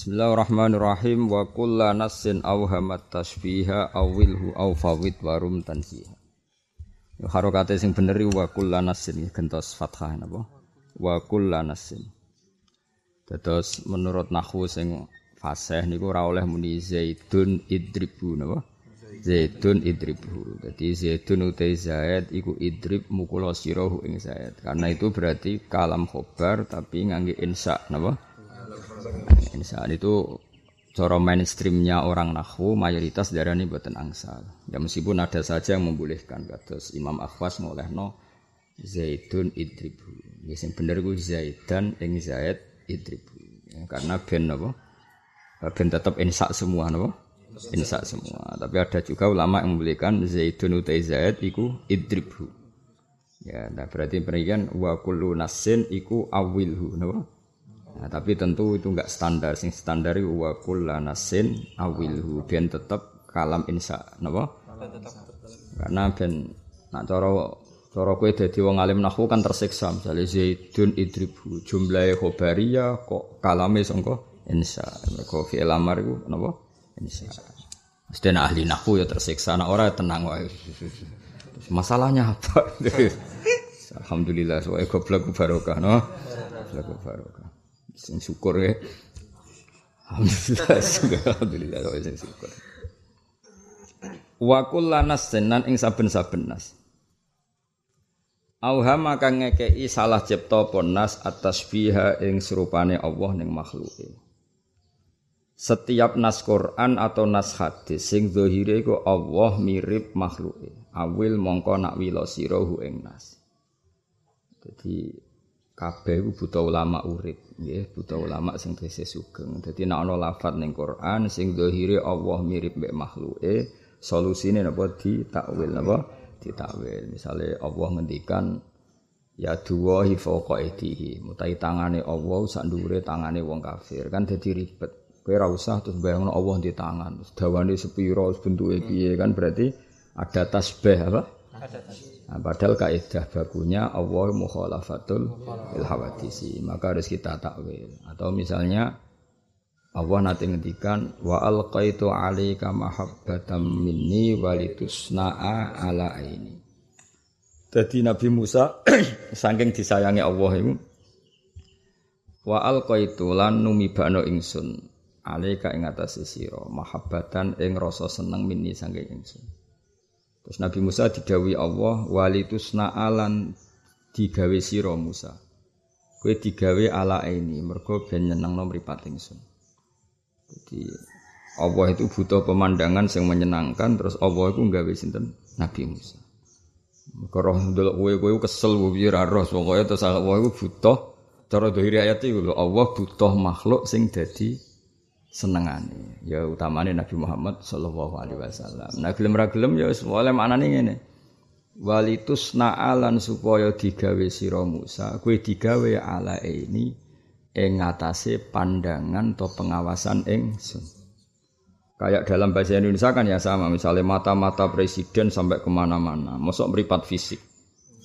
Bismillahirrahmanirrahim wa kulla nassin awhamat tasbiha awilhu aw fawid warum tansiha. Harokate sing bener wa kulla nassin gentos fathah napa? Wa kulla nassin. Dados menurut nahwu sing fasih niku ora oleh muni zaidun idribu napa? Zaidun idribu. Jadi zaidun utai zaid iku idrib mukula sirahu ing zaid. Karena itu berarti kalam khobar tapi ngangge insa napa? Insaan itu cara mainstreamnya orang nahwu mayoritas darah ini buatan angsal. Ya meskipun ada saja yang membolehkan kados Imam Akhwas ngolehno Zaidun idribu. Ya sing bener ku Zaidan ing Zaid idribu. Ya, karena ben napa? Ben tetap insa semua napa? Insa semua. Tapi ada juga ulama yang membolehkan Zaidun utai Zaid iku idribu. Ya, nah berarti pendidikan wa kullu nasin iku awilhu napa? Nah, tapi tentu itu enggak standar. Sing standar itu wa kullanasin awilhu ben tetep kalam insa, napa? Karena ben nak cara cara kowe dadi wong alim nahwu kan tersiksa misalnya zaidun idribu jumlahe khobariyah kok kalame sangka insa. Mergo fi'il amar iku napa? Insa. Mesti ahli nahwu ya tersiksa, nak ora tenang wae. Masalahnya apa? Alhamdulillah, soalnya goblok barokah, no? Goblok barokah. Sing syukur ya. Alhamdulillah, alhamdulillah kok sing syukur. Wa kullanas senan ing saben-saben nas. Auha maka ngekei salah cipta ponas atas biha ing serupane Allah ning makhluke. Setiap nas Quran atau nas hadis sing zahire iku Allah mirip makhluke. Awil mongko nak wila sirahu ing nas. Jadi kabeh iku buta ulama urip nggih buta ulama sing tesih sugeng. Dadi nek ana lafat ning Quran sing zahire Allah mirip mek makhluke solusine napa? Ditakwil napa? Ditakwil. Misale Allah ngendikan ya duwahi fawqa aidihi mutai tangane Allah sak ndure tangane wong kafir. Kan dadi ribet. Kowe ora usah terus bayangno Allah di tangan. Terus dawane sepira bentuke piye? Kan berarti ada tasbih apa? Ada tasbih Nah, padahal kaidah bakunya Allah mukhalafatul il hawadisi, maka harus kita takwil. Atau misalnya Allah nanti ngendikan wa alqaitu alaika mahabbatan minni walitusna'a ala aini. Jadi Nabi Musa saking disayangi Allah itu wa alqaitu lan numibano ingsun alaika ing atase sira mahabbatan ing rasa seneng minni saking ingsun. Terus Nabi Musa didawi Allah walitusna alan digawe sira Musa. Kowe digawe ala ini mergo ben nyenengno mripat ingsun. Jadi Allah itu butuh pemandangan yang menyenangkan terus Allah itu nggawe sinten Nabi Musa. Roh ndelok kowe kowe kesel ra roh pokoke terus Allah itu butuh cara dohiri ayat itu Allah butuh makhluk sing dadi senengane. Ya utamane Nabi Muhammad sallallahu alaihi wasallam. Nah gelem ra gelem ya wis oleh maknane ngene. Walitus na'alan supaya digawe sira Musa kowe digawe ala ini ing ngatasé pandangan atau pengawasan ingsun. Kayak dalam bahasa Indonesia kan ya sama misalnya mata-mata presiden sampai ke mana-mana. Masuk meripat fisik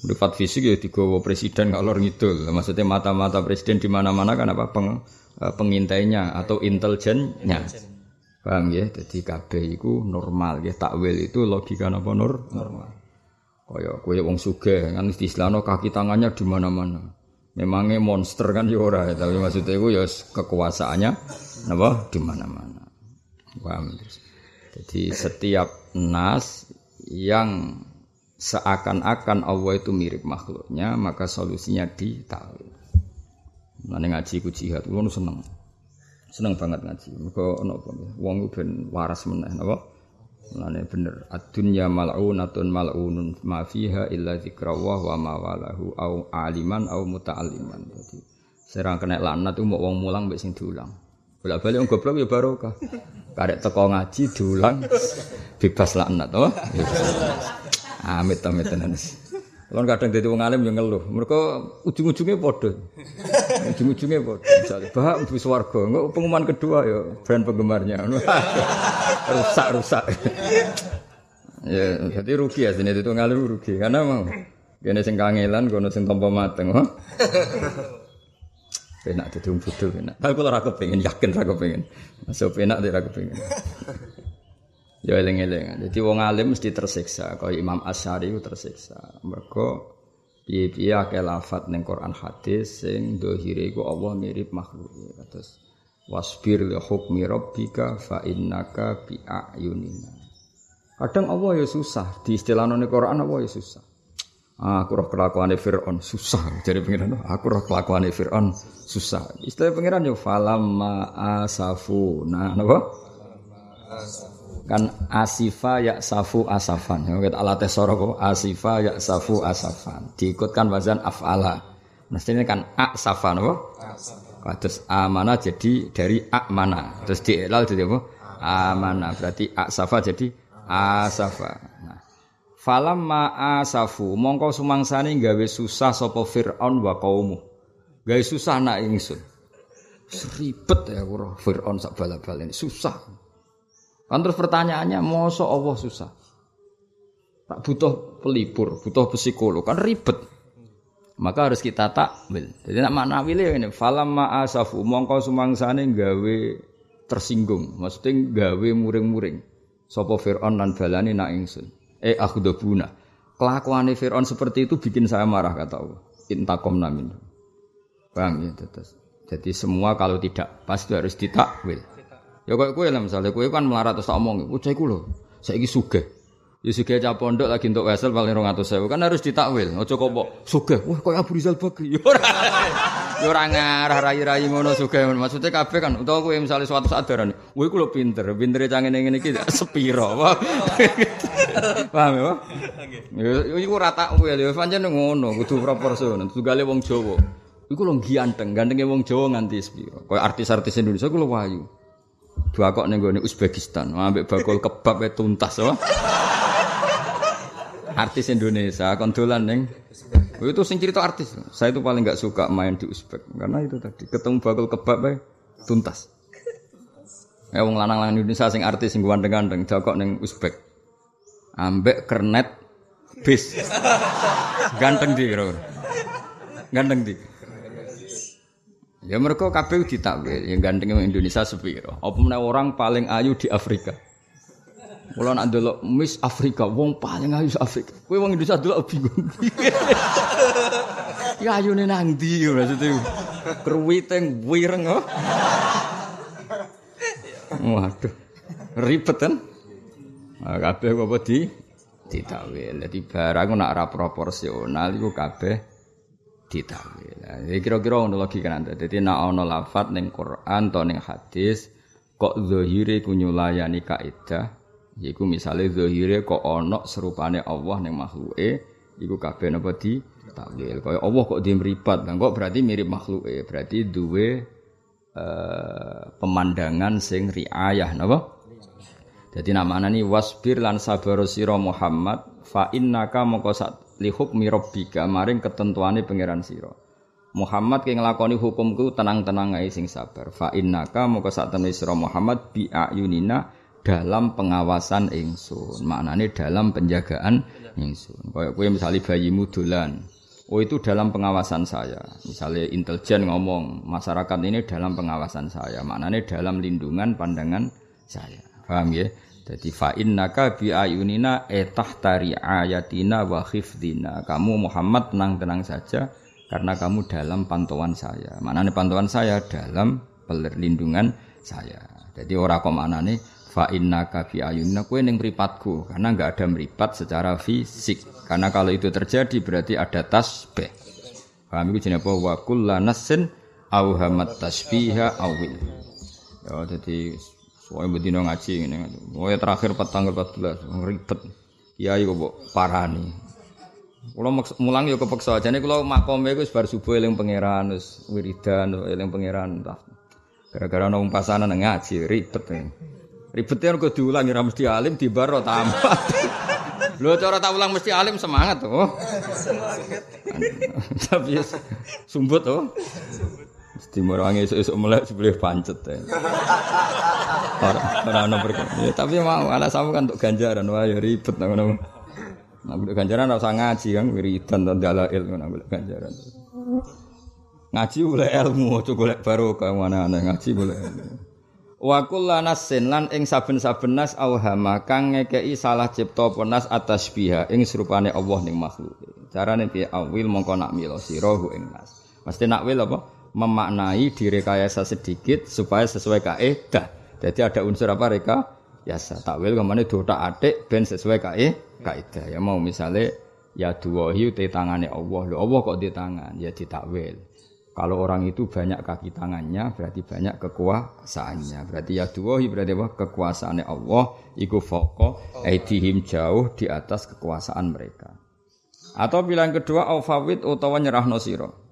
meripat fisik ya digawa presiden kalau ngidul maksudnya mata-mata presiden di mana-mana kan apa peng Eh, pengintainya atau intelijennya. Paham ya? Jadi kabeh iku normal ya. Takwil itu logika napa nur? Normal. Kaya kowe wong sugih kan istilahno kaki tangannya di mana-mana. Memangnya monster kan ya ora, tapi maksudnya itu ya kekuasaannya napa di mana-mana. Paham? Jadi setiap nas yang seakan-akan Allah itu mirip makhluknya, maka solusinya di takwil. Nane ngaji ku jihad, kulo seneng. Seneng banget ngaji. Mergo ono apa wong ku ben waras meneh napa? Nane bener. Ad-dunya mal'unatun mal'unun ma fiha illa dzikrawah wa ma walahu au aliman au muta'alliman. Dadi serang kena laknat mau wong mulang mbek sing diulang. Bolak-balik wong goblok ya barokah. Karek teko ngaji diulang bebas laknat, oh. Amit amit tenan. Kalau kadang jadi wong alim yang ngeluh, mereka ujung-ujungnya bodoh, ujung-ujungnya bodoh. Misalnya, bah, bu swargo, nggak pengumuman kedua ya, brand penggemarnya, rusak rusak. ya, jadi rugi ya sini itu ngalim rugi, karena mau, gini sing kangelan, kono sing tompo mateng, oh. Penak dadi wong bodho penak. Tapi kula ora kepengin, yakin ora kepengin. Masuk penak ora kepengin. Ya eling-eling. Jadi wong alim mesti tersiksa, kaya Imam Asy'ari ku tersiksa. Mergo piye-piye akeh lafat ning Quran hadis sing dohire iku Allah mirip makhluk. Terus wasbir li hukmi rabbika fa innaka bi ayunina. Kadang Allah ya susah, di istilah ning Quran Allah ya susah. Ah, aku roh kelakuane Firaun susah. Jadi pengiran aku roh kelakuane Firaun susah. Istilah pengiran yo falamma asafu. Nah, napa? Kan asifa ya safu asafan. Ya kita alat tesoro kok asifa ya safu asafan. Diikutkan wazan afala. Mestinya kan asafa napa? Terus amana jadi dari amana. Terus dielal jadi apa? Amana. Berarti asafa jadi asafa. Nah, Falam ma'asafu mongko sumangsane gawe susah sapa Firaun wa kaumu. Gawe susah nak ingsun. Seribet ya kuro Firaun sak bala-bala ini susah. Kan terus pertanyaannya mosok Allah susah. Tak butuh pelipur, butuh psikolog kan ribet. Maka harus kita takwil. Jadi nak makna wile ini falam ma'asafu mongko sumangsane gawe tersinggung, maksudnya gawe muring-muring. Sapa Firaun lan balani nak ingsun eh akhdabuna. Kelakuan Fir'aun seperti itu bikin saya marah kata Allah. Intakom namin. Paham ya terus. Jadi semua kalau tidak pas itu harus ditakwil. Ya kok kowe lah misalnya kowe kan melarat terus tak omong, "Oh, cah iku lho, saiki sugih." Ya sugih cah pondok lagi untuk wesel paling 200.000 kan harus ditakwil. Ojo kok mbok sugih. Wah, koyo Abu Rizal Bakri. Ya ora. Ya ora ngarah rai-rai ngono sugih. Maksudnya kabeh kan utawa kowe misalnya suatu saat darane, "Kowe iku lho pinter, pintere cah ngene-ngene iki sepiro." Paham ya? Ya iku ora takwil ya pancen ngono, kudu proporsional. Tugale wong Jawa. Iku lho ganteng, gantenge wong Jawa nganti sepiro. Kayak artis-artis Indonesia iku lho wayu. Dua kok ning gone Uzbekistan, ambek bakul kebab e tuntas apa? Artis Indonesia kon dolan ning itu sing cerita artis. Saya itu paling nggak suka main di Uzbek karena itu tadi ketemu bakul kebab e tuntas. Ya wong lanang-lanang Indonesia sing artis sing ganteng-ganteng dakok ning Uzbek. Ambek kernet bis. Ganteng di kira Ganteng di. Ya mereka kabeh ditakwil, yang ganteng Indonesia sepiro. Apa orang paling ayu di Afrika. Kula nak ndelok Miss Afrika, wong paling ayu Afrika. Kowe wong Indonesia delok bingung. ya ayune nang ndi maksudnya. Kruwiteng wireng oh. Waduh. Ribet kan? Nah, kabeh apa di ditakwil. Dadi barang nak ora proporsional iku kabeh ditawil. Jadi kira-kira ngono logika nanti. Jadi nak ono lafat neng Quran atau neng hadis kok zahire ku nyulayani kaidah Yaiku misalnya zahire kok ono serupane Allah neng makhluke iku kabeh napa di takwil. Kaya Allah kok dia meripat, kok berarti mirip makhluke, berarti duwe uh, pemandangan sing riayah napa? Jadi namanya ini wasbir lan sabar Muhammad fa innaka moko li hukmi rabbika maring ketentuane pangeran sira. Muhammad ki nglakoni hukumku tenang-tenang ae sing sabar. Fa innaka moko sak temne sira Muhammad bi ayunina dalam pengawasan ingsun. Maknane dalam penjagaan ingsun. Kayak kowe misalnya bayimu dolan. Oh itu dalam pengawasan saya. Misalnya intelijen ngomong masyarakat ini dalam pengawasan saya. Maknanya dalam lindungan pandangan saya. Paham ya? Jadi fa innaka bi ayunina tari ayatina wa khifdina. Kamu Muhammad tenang-tenang saja karena kamu dalam pantauan saya. Mana nih pantauan saya dalam perlindungan saya. Jadi orang kok nih fa innaka bi ayunina kue neng meripatku karena nggak ada meripat secara fisik. Karena kalau itu terjadi berarti ada tasbih. Paham itu jenis apa? Wa kullanasin auhamat tasbiha awil. Ya, jadi Soalnya betina ngaji ini. ya terakhir tanggal 14 ribet. Kiai kok parani. Kalau mulang yo kepeksa jane kula makome iku bar subuh eling pangeran wis wiridan eling pangeran Gara-gara ana pasanan ngaji ribet. Ribetnya kok diulangi ra mesti alim di baro tambah. Lho cara tak ulang mesti alim semangat tuh. Oh. Tapi sumbut tuh. Oh. Mesti merangi esuk-esuk mulai sebelah pancet ya. Ora ora ya, tapi mau anak sama kan untuk ganjaran wah ya ribet ngono. Nah, ganjaran ora usah ngaji kan wiridan dan dalail ngono ganjaran. Ngaji boleh ilmu, aja golek barokah mana aneh ngaji boleh ilmu. Wa kullanasin lan ing saben-saben nas auhama kang ngekei salah cipta penas atas biha ing serupane Allah ning makhluk. Carane piye awil mongko nak milo sirahu ing nas. Mesti nak wil apa? Memaknai direkayasa sedikit supaya sesuai kaidah. Jadi ada unsur apa reka? Yasa takwil ke mana dotak adik ben sesuai kaidah. Ya mau misalnya ya duwahi te tangane Allah. Lho Allah kok di tangan? Ya ditakwil. Kalau orang itu banyak kaki tangannya berarti banyak kekuasaannya. Berarti ya dua berarti apa? Kekuasaannya Allah iku foko aidihim jauh di atas kekuasaan mereka. Atau bilang kedua awfawid utawa nyerahno sira.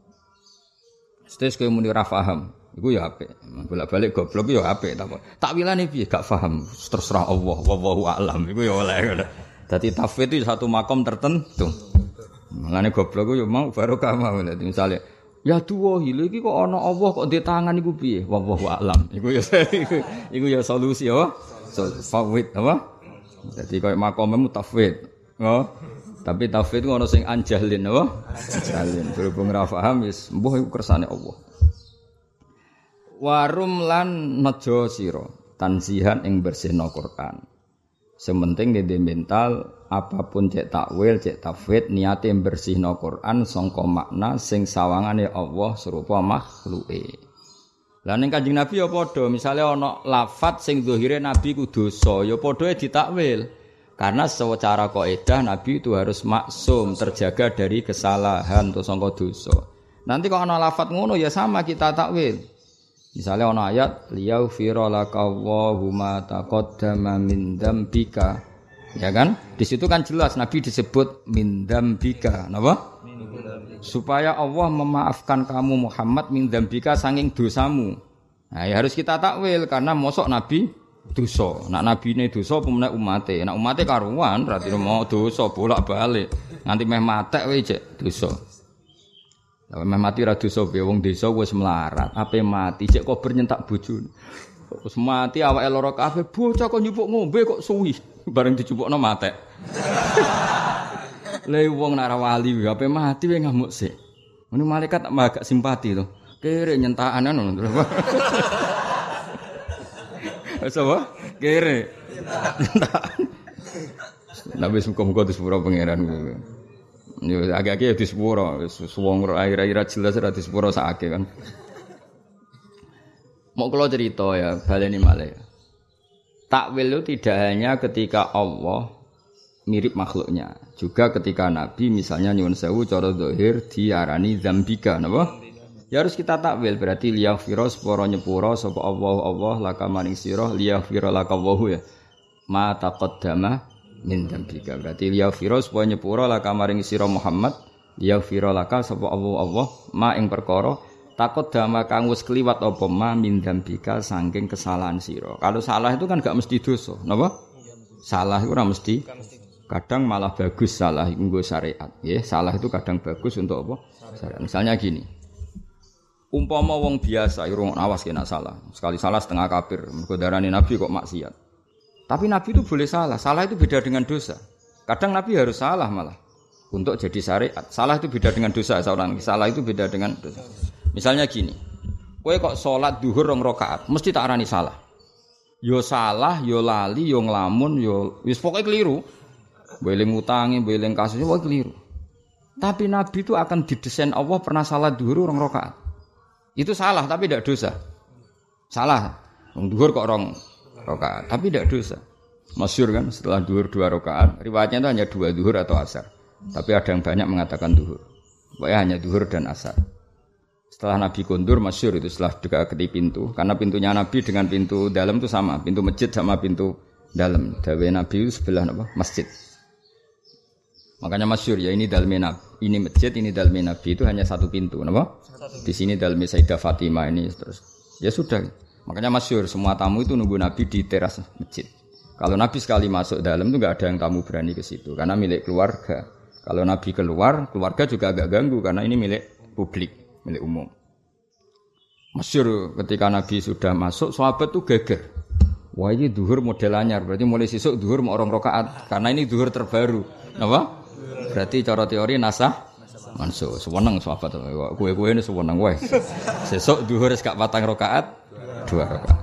Stes kowe muni ra paham. Iku ya apik. Bolak-balik goblok ya apik tak Takwilane piye gak paham. Terserah Allah wallahu alam. Iku ya oleh. Dadi tafwid itu satu makom tertentu. Mulane goblok yo mau barokah mau. Misalnya Ya tuwa hile iki kok ana Allah kok di tangan iku piye? Wallahu a'lam. Iku ya iku ya solusi apa? Fawid apa? Jadi koyo makommu tafwid. Oh. Tapi tafwid ngono sing anjalin apa? Anjalin. Berhubung ra paham wis mbuh kersane Allah. Warum lan nejo sira tansihan ing bersihno Quran. Sementing di mental apa pun cek takwil, cek tafwid niate bersihno Quran sangka makna sing sawangane Allah serupa makhluke. Lah ning Kanjeng Nabi ya padha, misale ana lafat sing zahire Nabi ku dosa, ya padha ditakwil. Karena secara kaidah Nabi itu harus maksum, terjaga dari kesalahan atau sangka dosa. Nanti kalau ana lafat ngono ya sama kita takwil. Misalnya ono ayat liyaghfira lakallahu ma taqaddama min dzambika. Ya kan? Di situ kan jelas Nabi disebut min dzambika. Napa? Supaya Allah memaafkan kamu Muhammad min dzambika sanging dosamu. Nah, ya harus kita takwil karena mosok Nabi dosa. Nak nabi ini dosa pemenang umate. Nak umate karuan berarti mau dosa bolak-balik. Nanti meh matek wae cek dosa. Lah mati ra dosa piye wong desa wis melarat, ape mati cek kok bernyentak bojone. Wis mati awake lara kabeh, bocah kok nyupuk ngombe kok suwi bareng dicupukno matek. Le wong nara wali ape mati wae ngamuk sik. Ngono malaikat agak simpati to. Kere nyentakan ngono. Wis apa? Kere. Nabi muka-muka disepura pangeran. Yo agak-agak ya disepuro, suwong air-air jelas ora disepuro sakake kan. Mau kalau cerita ya, baleni malah ya. Takwil itu tidak hanya ketika Allah mirip makhluknya, juga ketika Nabi misalnya nyuwun sewu cara dohir diarani zambika, napa? Ya harus kita takwil berarti liyaghfira sepuro nyepuro sapa Allah Allah laka maning sira liyaghfira laka ya. Ma taqaddama min dzambika. Berarti liya fira supaya nyepura laka maring sira Muhammad, liya fira laka sapa Allah Allah ma ing perkara takut dama kang wis kliwat apa ma min dzambika saking kesalahan sira. Kalau salah itu kan gak mesti dosa, napa? Salah itu ora mesti. Kadang malah bagus salah nggo syariat, ya. Salah itu kadang bagus untuk apa? Misalnya gini. Umpama wong biasa, irung awas kena salah. Sekali salah setengah kafir. Mergo Nabi kok maksiat. Tapi Nabi itu boleh salah. Salah itu beda dengan dosa. Kadang Nabi harus salah malah untuk jadi syariat. Salah itu beda dengan dosa seorang. Salah itu beda dengan dosa. Misalnya gini, kue kok sholat duhur rong rokaat, mesti tak arani salah. Yo salah, yo lali, yo ngelamun, yo wis pokoknya keliru. Boleh ngutangi, boleh kasusnya, pokoknya keliru. Tapi Nabi itu akan didesain Allah pernah salah duhur rong rokaat. Itu salah tapi tidak dosa. Salah. Duhur kok rong rakaat, tapi tidak dosa. Masyur kan setelah duhur dua rakaat, riwayatnya itu hanya dua duhur atau asar. Tapi ada yang banyak mengatakan duhur. Pokoknya hanya duhur dan asar. Setelah Nabi kondur masyur itu setelah dekati pintu, karena pintunya Nabi dengan pintu dalam itu sama, pintu masjid sama pintu dalam. Dawe Nabi sebelah apa? Masjid. Makanya masyur ya ini dalam Nabi, ini masjid, ini dalam Nabi itu hanya satu pintu, apa? Di sini dalam Sayyidah Fatimah ini terus. Ya sudah. Makanya masyur semua tamu itu nunggu Nabi di teras masjid. Kalau Nabi sekali masuk dalam itu nggak ada yang tamu berani ke situ karena milik keluarga. Kalau Nabi keluar, keluarga juga agak ganggu karena ini milik publik, milik umum. Masyur ketika Nabi sudah masuk, sahabat tuh geger. Wah ini duhur model anyar, berarti mulai sisuk duhur mau orang rokaat karena ini duhur terbaru. Apa? Berarti cara teori nasah Manso, sewenang sahabat. Kue-kue ini sewenang wae. Sesuk duhur gak patang rakaat, dua rakaat.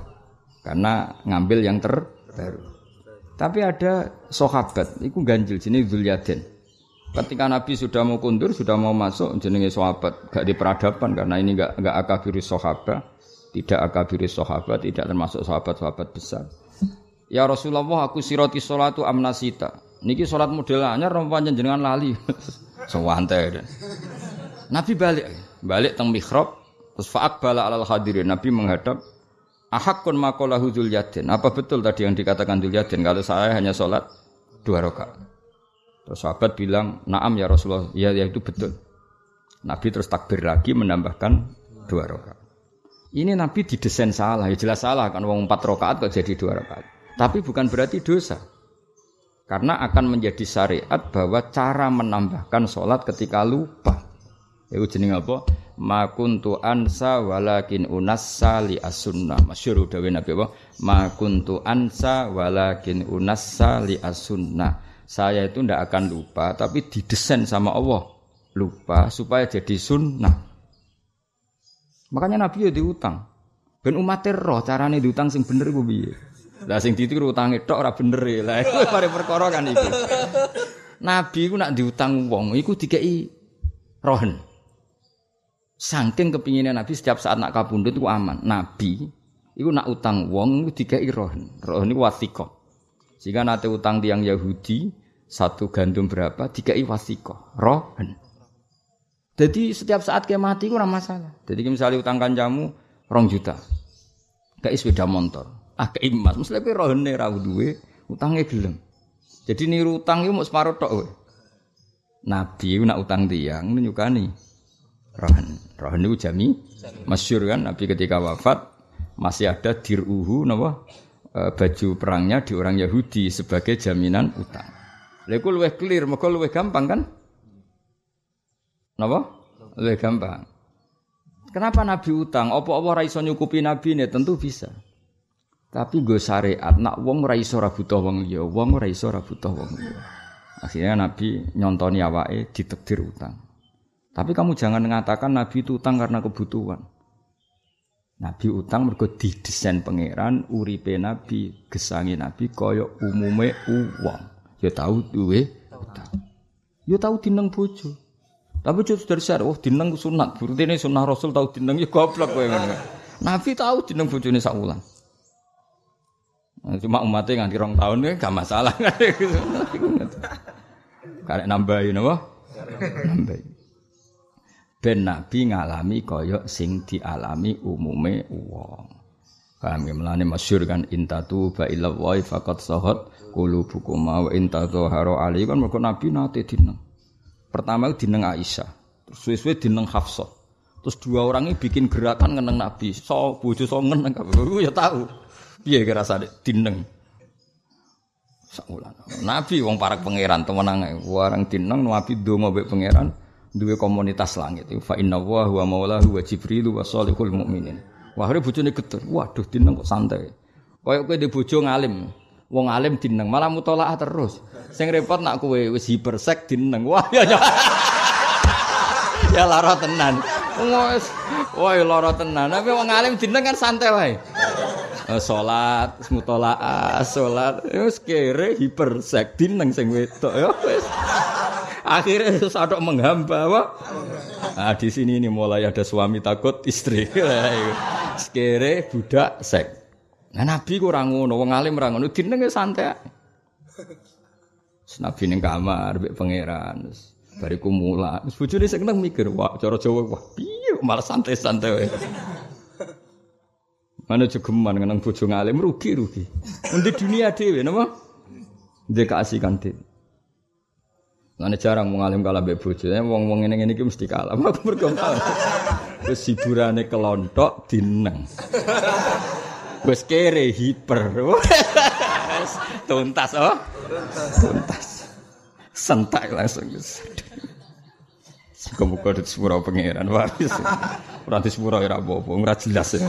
Karena ngambil yang terbaru. Tapi ada sahabat, itu ganjil jenis Dzulyaden. Ketika Nabi sudah mau kundur, sudah mau masuk jenenge sahabat, gak di peradaban karena ini gak gak akabirus sahabat, tidak akabirus sahabat, tidak termasuk sahabat-sahabat besar. Ya Rasulullah, aku siroti salatu amnasita. Niki salat model anyar rompanya jenengan lali. Sewantai. Nabi balik, balik teng mihrab, terus bala alal hadirin. Nabi menghadap Ahakun makolahu Dzulyaden. Apa betul tadi yang dikatakan Dzulyaden kalau saya hanya sholat dua rakaat? Terus sahabat bilang, "Na'am ya Rasulullah." Ya, ya itu betul. Nabi terus takbir lagi menambahkan dua rakaat. Ini Nabi didesain salah, ya jelas salah kan wong empat rakaat kok jadi dua rakaat. Tapi bukan berarti dosa. Karena akan menjadi syariat bahwa cara menambahkan sholat ketika lupa. Itu jeneng apa? Ma kuntu ansa walakin unassa li as-sunnah. Masyhur Nabi apa? Ma kuntu ansa walakin unassa li as-sunnah. Saya itu ndak akan lupa, tapi didesain sama Allah lupa supaya jadi sunnah. Makanya Nabi ya diutang. Ben umat roh carane diutang sing bener piye? Lah sing ditiru utange tok ora bener e. Lah iku pare perkara kan iku. Nabi iku nak diutang wong iku dikeki rohen. Saking kepinginnya Nabi setiap saat nak kabundut itu aman. Nabi itu nak utang wong itu tiga rohen. Rohen itu wasiko. Jika nanti utang tiang Yahudi satu gandum berapa tiga wasiko. Rohen. Jadi setiap saat kayak mati itu masalah. Jadi misalnya utang kanjamu rong juta. Kayak sepeda motor. Kayak emas. Mesti lebih rohen nih rawu duwe. Utangnya gelem. Jadi niru utang mau separuh tok. Nabi itu nak utang tiang nyukani. Rohan. Rohan itu jami masyur kan Nabi ketika wafat masih ada diruhu napa e, baju perangnya di orang Yahudi sebagai jaminan utang. Lha iku clear, mergo luwih gampang kan? Napa? Luwih gampang. Kenapa Nabi utang? Apa Allah ra iso nyukupi Nabi ini? Tentu bisa. Tapi gue syariat, nak wong ra iso ra butuh wong liya, wong ra iso ra butuh wong liya. Akhirnya Nabi nyontoni awake ditekdir utang. Tapi kamu jangan mengatakan Nabi itu utang karena kebutuhan. Nabi utang mergo didesain pangeran uripe Nabi, gesangi Nabi kaya umume uang. Ya tahu duwe utang. Ya tahu dineng bojo. Tapi cukup dari syar, oh dineng sunat. Berarti ini sunnah Rasul tahu dineng ya goblok kowe. Nabi tahu dineng bojone sak wulan. Nah, cuma umatnya nganti rong tahun ya gak masalah. Karek nambahin apa? Nambahin ben nabi ngalami kaya sing dialami umume wong. Paham ya melane masyhur kan intatu ba ila wa faqat sahat qulubukum wa intadhaharu ali kan mergo nabi nate dineng. Pertama dineng Aisyah, terus suwe-suwe dineng Hafsah. Terus dua orang ini bikin gerakan ngeneng Nabi. So bojo so ngeneng ya tahu. Piye kira rasane dineng. Sakulan. Nabi wong parak pangeran temenang warang dineng Nabi donga mbek pangeran duwe komunitas langit. Fa inna wa huwa maulahu wa jibril wa salihul mukminin. Wah, hari bojone geter. Waduh, dineng kok santai. Kayak kowe di bojo ngalim. Wong alim dineng malah mutolaah terus. Sing repot nak kowe wis hipersek dineng. Wah, ya ya. ya lara tenan. Wah lara tenan. Tapi wong alim dineng kan santai wae. Eh, salat, mutolaah, salat, wis kere hipersek dineng sing wedok ya wis. Akhirnya sadok menghamba apa? Nah, di sini ini mulai ada suami takut istri. Sekere budak sek. Nah, Nabi kurang ngono, wong alim ora ngono, dinenge santai. Nabi ning kamar mbek pangeran. Bariku mula. Wis bojone sing mikir, wah cara Jawa wah piye malah santai-santai. Mana jogeman ngenang bojo ngalim rugi-rugi. Untuk dunia dhewe napa? Ndek keasikan dhewe. Mana jarang mengalim kalah mbek bojone, wong-wong ngene ngene mesti kalah. Aku berkompal. Wis kelontok dineng. Wis kere hiper. Tuntas oh. Tuntas. Sentak langsung. Muga-muga di sepura pangeran waris. Ora sepura ora apa-apa, ora jelas ya.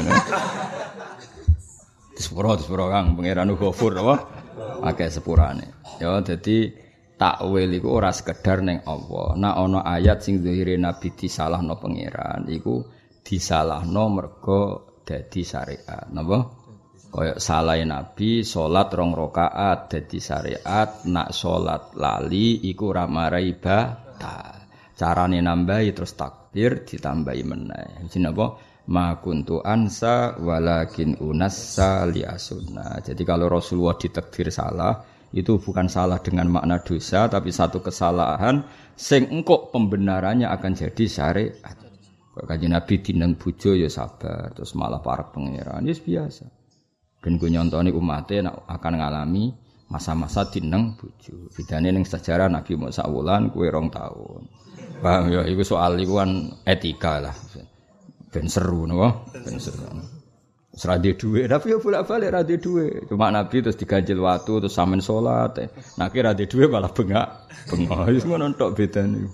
Sepura sepura Kang pangeran Ghafur apa? Akeh sepurane. Ya dadi takwil iku ora sekedar ning Allah. Nah ana ayat sing zahire nabi disalahno pangeran iku disalahno mergo dadi syariat. Napa? Kaya salah nabi salat rong rakaat dadi syariat, nak salat lali iku ora marai ibadah. Carane nambahi terus takbir ditambahi meneh. Jenenge apa? Ma kuntu ansa walakin unassa li Jadi kalau Rasulullah ditakdir salah, itu bukan salah dengan makna dosa tapi satu kesalahan sing engkok pembenarannya akan jadi syariat. Kanjeng Nabi dineng bojo ya sabar terus malah para pangeran ya biasa. Dan gue nyontoni umatnya akan ngalami masa-masa dineng bojo. Bedane ning sejarah Nabi Musa wulan kue rong tahun. Paham ya itu soal itu kan etika lah. Ben seru no, ben seru. Serade duwe, tapi ya bolak-balik rade duwe. Cuma Nabi terus diganjil waktu terus samen salat. Eh. Nah kira rade duwe malah bengak. Bengak wis ngono tok bedane.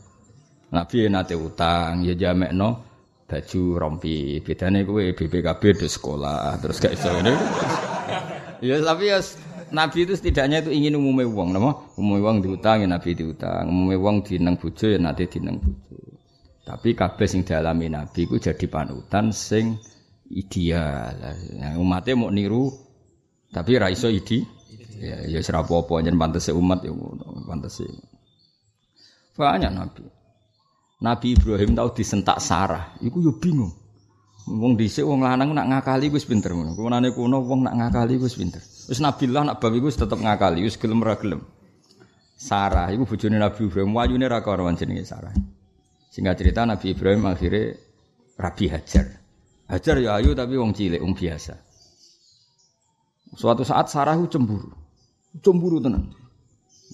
Nabi ya nate utang, ya jamekno baju rompi. Bedane kuwe BPKB di sekolah, terus gak iso ngene. ya tapi ya Nabi itu setidaknya itu ingin umumnya uang, nama umumnya uang diutang ya Nabi diutang, umumnya uang dineng bujo ya nanti dineng bujo. Tapi kabeh sing dialami Nabi itu jadi panutan sing ideal. Yang umatnya mau niru tapi ra iso idi. Ya ya apa-apa yen pantese umat ya pantese. Banyak nabi. Nabi Ibrahim tahu disentak Sarah, iku yo bingung. Wong dhisik wong lanang nak ngakali wis pinter ngono. Kunane kuno wong nak ngakali wis pinter. Wis nabilah nak bab iku tetep ngakali, wis gelem ra gelem. Sarah iku bojone Nabi Ibrahim, wayune ra karuan jenenge Sarah. Singkat cerita Nabi Ibrahim akhirnya Rabi Hajar. Hajar ya ayu tapi wong cilik, wong biasa. Suatu saat Sarah cemburu. Cemburu tenan.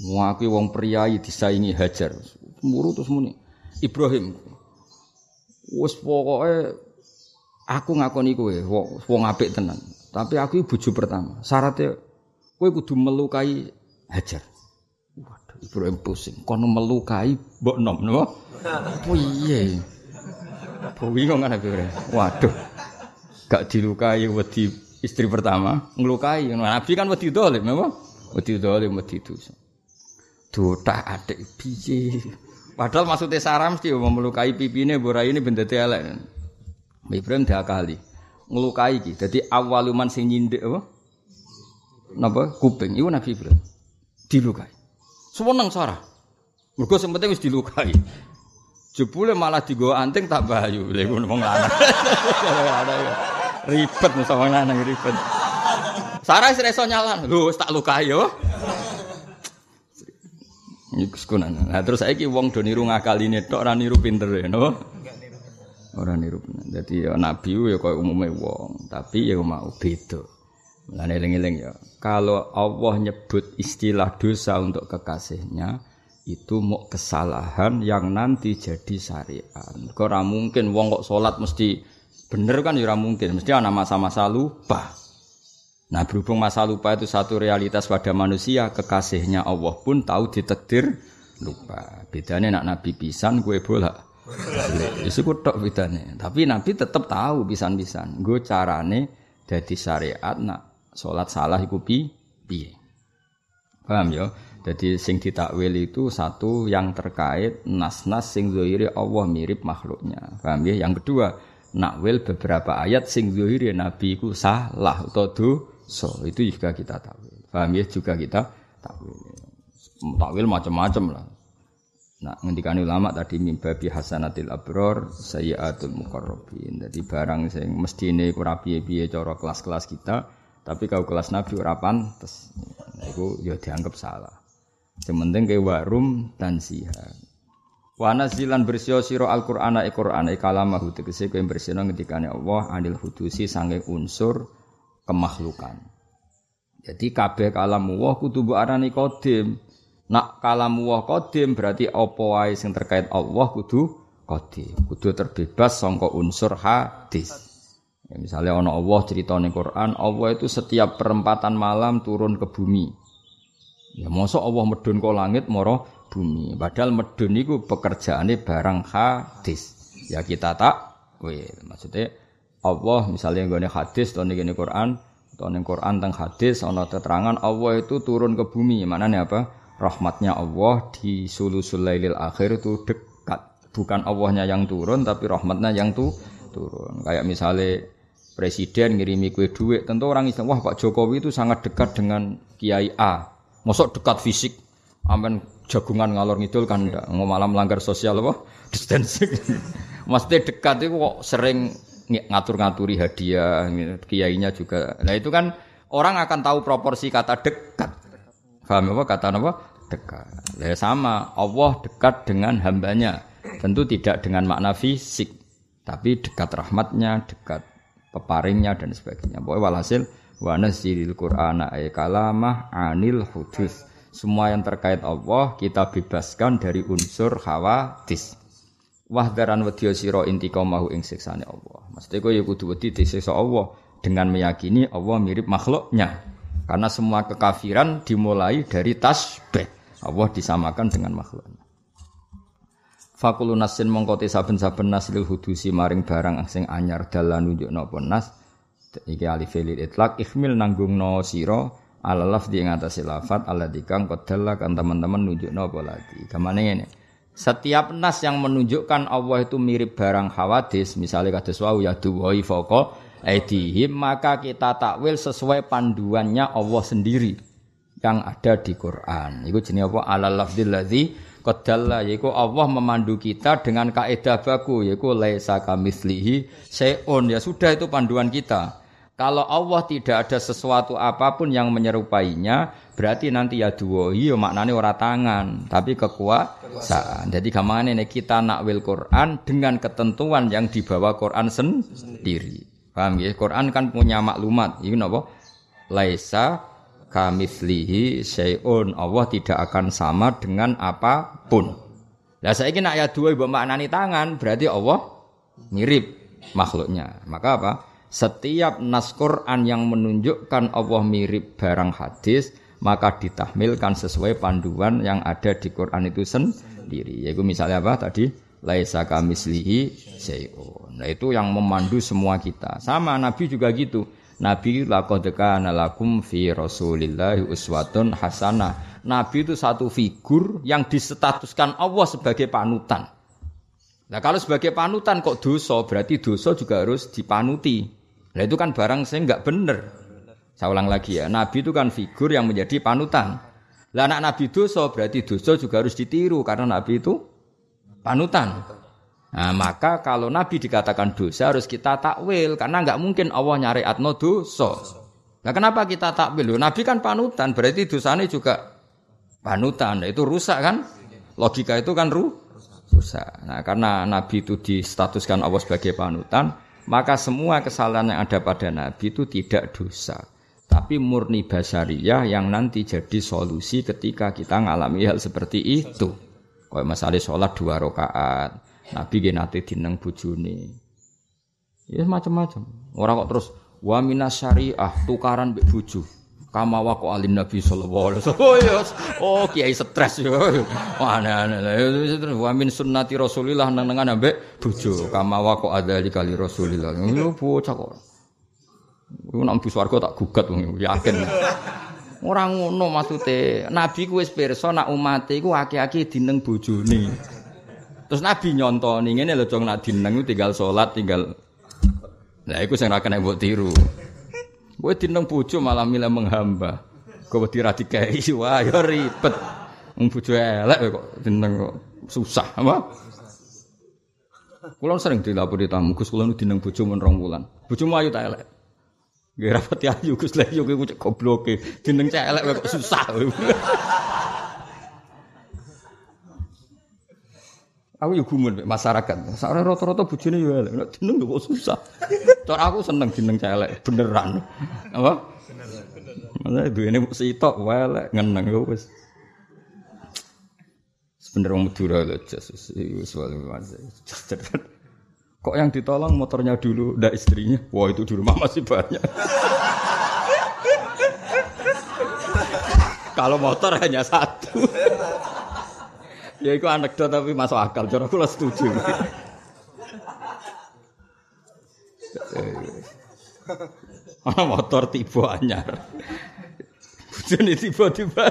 Muaki wong priayi disaingi Hajar. Cemburu terus muni. Ibrahim. Wes pokoke aku ngakoni kowe wong apik tenan. Tapi aku bojo pertama. Syaratnya kowe kudu melukai Hajar. Waduh, Ibrahim pusing. Kono melukai mbok nom, napa? Piye? Bingung kan aku. Waduh. Gak dilukai wedi istri pertama, ngelukai. Nabi kan wedi dolim, apa? Wedi dolim, wedi dosa. Dotak adik biji. Padahal maksudnya Sarah mesti mau melukai pipine borai ini benda elek. Ibrahim dah kali ngelukai ki. Jadi awaluman sing nyindik apa? Napa kuping iku Nabi Ibrahim dilukai. Seneng Sarah. Mergo sing penting wis dilukai. Jebule malah digo anting tak bayu. Lha ngono wong lanang. Ribet mesti wong lanang ribet. Sarah wis iso nyalan. Lho tak lukai yo. Iku sekunan. Nah terus saiki wong do niru ngakaline tok ora niru ya, no? Ora niru. Dadi ya nabi ya koyo umume wong, tapi ya mau beda. Lan eling-eling ya. Kalau Allah nyebut istilah dosa untuk kekasihnya, itu mau kesalahan yang nanti jadi syariat. Kok ora mungkin wong kok salat mesti bener kan ya ora mungkin, mesti ana masa-masa lupa. Nah, berhubung masa lupa itu satu realitas pada manusia, kekasihnya Allah pun tahu ditakdir lupa. Bedanya nak nabi pisan gue bola. Itu kok tok bedanya. Tapi nabi tetap tahu pisan-pisan. Gue carane jadi syariat nak salat salah iku piye. Paham ya? Jadi sing ditakwil itu satu yang terkait nas-nas sing zahiri Allah mirip makhluknya. Paham ya? Yang kedua, nakwil beberapa ayat sing zahiri Nabi ku salah atau So Itu juga kita takwil. Paham ya? Juga kita takwil. Takwil macam-macam lah. Nah, ngendikan ulama tadi mimba bi hasanatil abror sayyatul muqarrabin. Jadi barang sing mestine ora piye-piye cara kelas-kelas kita, tapi kau kelas Nabi ora pantes. Nah, itu ya dianggap salah. Sementing ke warum dan siha. Wana zilan bersio siro al Qur'ana e kalamahu tegese kowe bersio ngendikane Allah anil hudusi sange unsur kemakhlukan. Jadi kabeh kalamu kudu mbok arani qadim. Nak kalamu Allah qadim berarti apa wae sing terkait Allah kudu qadim. Kudu terbebas sangka unsur hadis. Ya, misalnya ono Allah cerita ning Quran, Allah itu setiap perempatan malam turun ke bumi. Ya mosok Allah medun kok langit moro bumi. Padahal medun itu pekerjaannya barang hadis. Ya kita tak kowe. Maksudnya Allah misalnya nggone hadis atau ning Quran atau ning Quran tentang hadis ana keterangan Allah itu turun ke bumi. Mana nih apa? Rahmatnya Allah di sulusul lailil akhir itu dekat. Bukan Allahnya yang turun tapi rahmatnya yang tuh turun. Kayak misalnya presiden ngirimi kue duit, tentu orang Islam, wah Pak Jokowi itu sangat dekat dengan Kiai A. Masuk dekat fisik, amen jagungan ngalor ngidul kan enggak. Mau malam melanggar sosial apa? Distancing. Maksudnya dekat itu kok sering ngatur-ngaturi hadiah, kiainya juga. Nah itu kan orang akan tahu proporsi kata dekat. Paham apa kata apa? Dekat. Ya sama, Allah dekat dengan hambanya. Tentu tidak dengan makna fisik, tapi dekat rahmatnya, dekat peparingnya dan sebagainya. Pokoknya walhasil wa nazzilil qur'ana ay kalamah anil hudus. Semua yang terkait Allah kita bebaskan dari unsur khawatis wahdaran wedya sira intiqamahu ing siksane Allah. Mesti kowe ya kudu wedi disiksa Allah dengan meyakini Allah mirip makhluknya. Karena semua kekafiran dimulai dari tasbih. Allah disamakan dengan makhluknya. Fakulu nasin mongkoti saben-saben nas lil hudusi maring barang sing anyar dalan nunjuk napa nas iki alif lil itlaq ikhmil nanggung no ala lafzi ing atase lafat ala dikang kodalla kan teman-teman nunjuk napa lagi. Kamane ngene. Setiap nas yang menunjukkan Allah itu mirip barang hawadis, misalnya kata wau ya duwai foko aidihim, maka kita takwil sesuai panduannya Allah sendiri yang ada di Quran. Itu jenis apa? Ala lafzil ladzi qadalla yaiku Allah memandu kita dengan kaidah baku yaiku laisa kamitslihi seon ya sudah itu panduan kita. Kalau Allah tidak ada sesuatu apa pun yang menyerupainya, berarti nanti ya dua iya maknanya ora tangan, tapi kekuasaan. Jadi gamane ini kita nakwil Quran dengan ketentuan yang dibawa Quran sendiri. Paham ya? Quran kan punya maklumat. Ini apa? Laisa kamitslihi syai'un. Allah tidak akan sama dengan apa pun. Lah saya nak ya dua ibu maknani tangan, berarti Allah mirip makhluknya. Maka apa? setiap nas Quran yang menunjukkan Allah mirip barang hadis maka ditahmilkan sesuai panduan yang ada di Quran itu sendiri. Yaitu misalnya apa tadi? Laisa kamislihi syai'un. Nah itu yang memandu semua kita. Sama Nabi juga gitu. Nabi laqad kana lakum fi Rasulillahi uswatun hasanah. Nabi itu satu figur yang disetatuskan Allah sebagai panutan. Nah kalau sebagai panutan kok dosa, berarti dosa juga harus dipanuti. Nah itu kan barang saya nggak bener. Saya ulang lagi ya, Nabi itu kan figur yang menjadi panutan. Lah anak Nabi dosa berarti dosa juga harus ditiru karena Nabi itu panutan. Nah, maka kalau Nabi dikatakan dosa harus kita takwil karena nggak mungkin Allah nyari atno dosa. Nah kenapa kita takwil? Nabi kan panutan berarti dosanya juga panutan. Nah, itu rusak kan? Logika itu kan ru rusak. Nah karena Nabi itu distatuskan Allah sebagai panutan, maka semua kesalahan yang ada pada Nabi itu tidak dosa. Tapi murni basariyah yang nanti jadi solusi ketika kita mengalami hal seperti itu. Kayak masalah sholat dua rakaat, Nabi gak nanti dineng bujuni. Ya macam-macam. Orang kok terus wa minas syariah tukaran mbek buju kama waqo alin nabi sallallahu alaihi wasallam. Oh yes oh kiai stres yo. Aneh-aneh wa min sunnati rasulillah nang-nangan ambek bojo. Kama waqo adzali kali rasulillah. Yo bocah kok. Iku nang warga tak gugat wong yakin. Orang ngono maksude. Nabi ku wis pirsa nak umate iku aki-aki dineng bojone terus nabi nyontoni ngene lho jong nak dineng tinggal salat tinggal Nah, iku sing ra kena mbok tiru. Kowe dineng bojo malah milih menghamba. Kowe wedi ra dikai wah ya ribet. Wong elek kok dineng kok susah apa? Kulo sering dilapori tamu, Gus kulo dineng bojo men rong wulan. Bojomu ayu ta elek? Nggih rapati ayu Gus lha yo kowe gobloke. Dineng cek elek kok susah. Aku yo gumun masyarakat. Sakare rata-rata bojone yo elek. Nek jeneng kok susah. Cara aku seneng jeneng celek beneran. Apa? Beneran. duwene sitok elek ngeneng yo wis. Sebenernya wong Madura lho Jesus. Kok yang ditolong motornya dulu, ndak istrinya? Wah itu di rumah masih banyak. Kalau motor hanya satu. Ya itu anekdot tapi masuk akal. Cara setuju. Ana motor tiba anyar. Bojone tiba-tiba.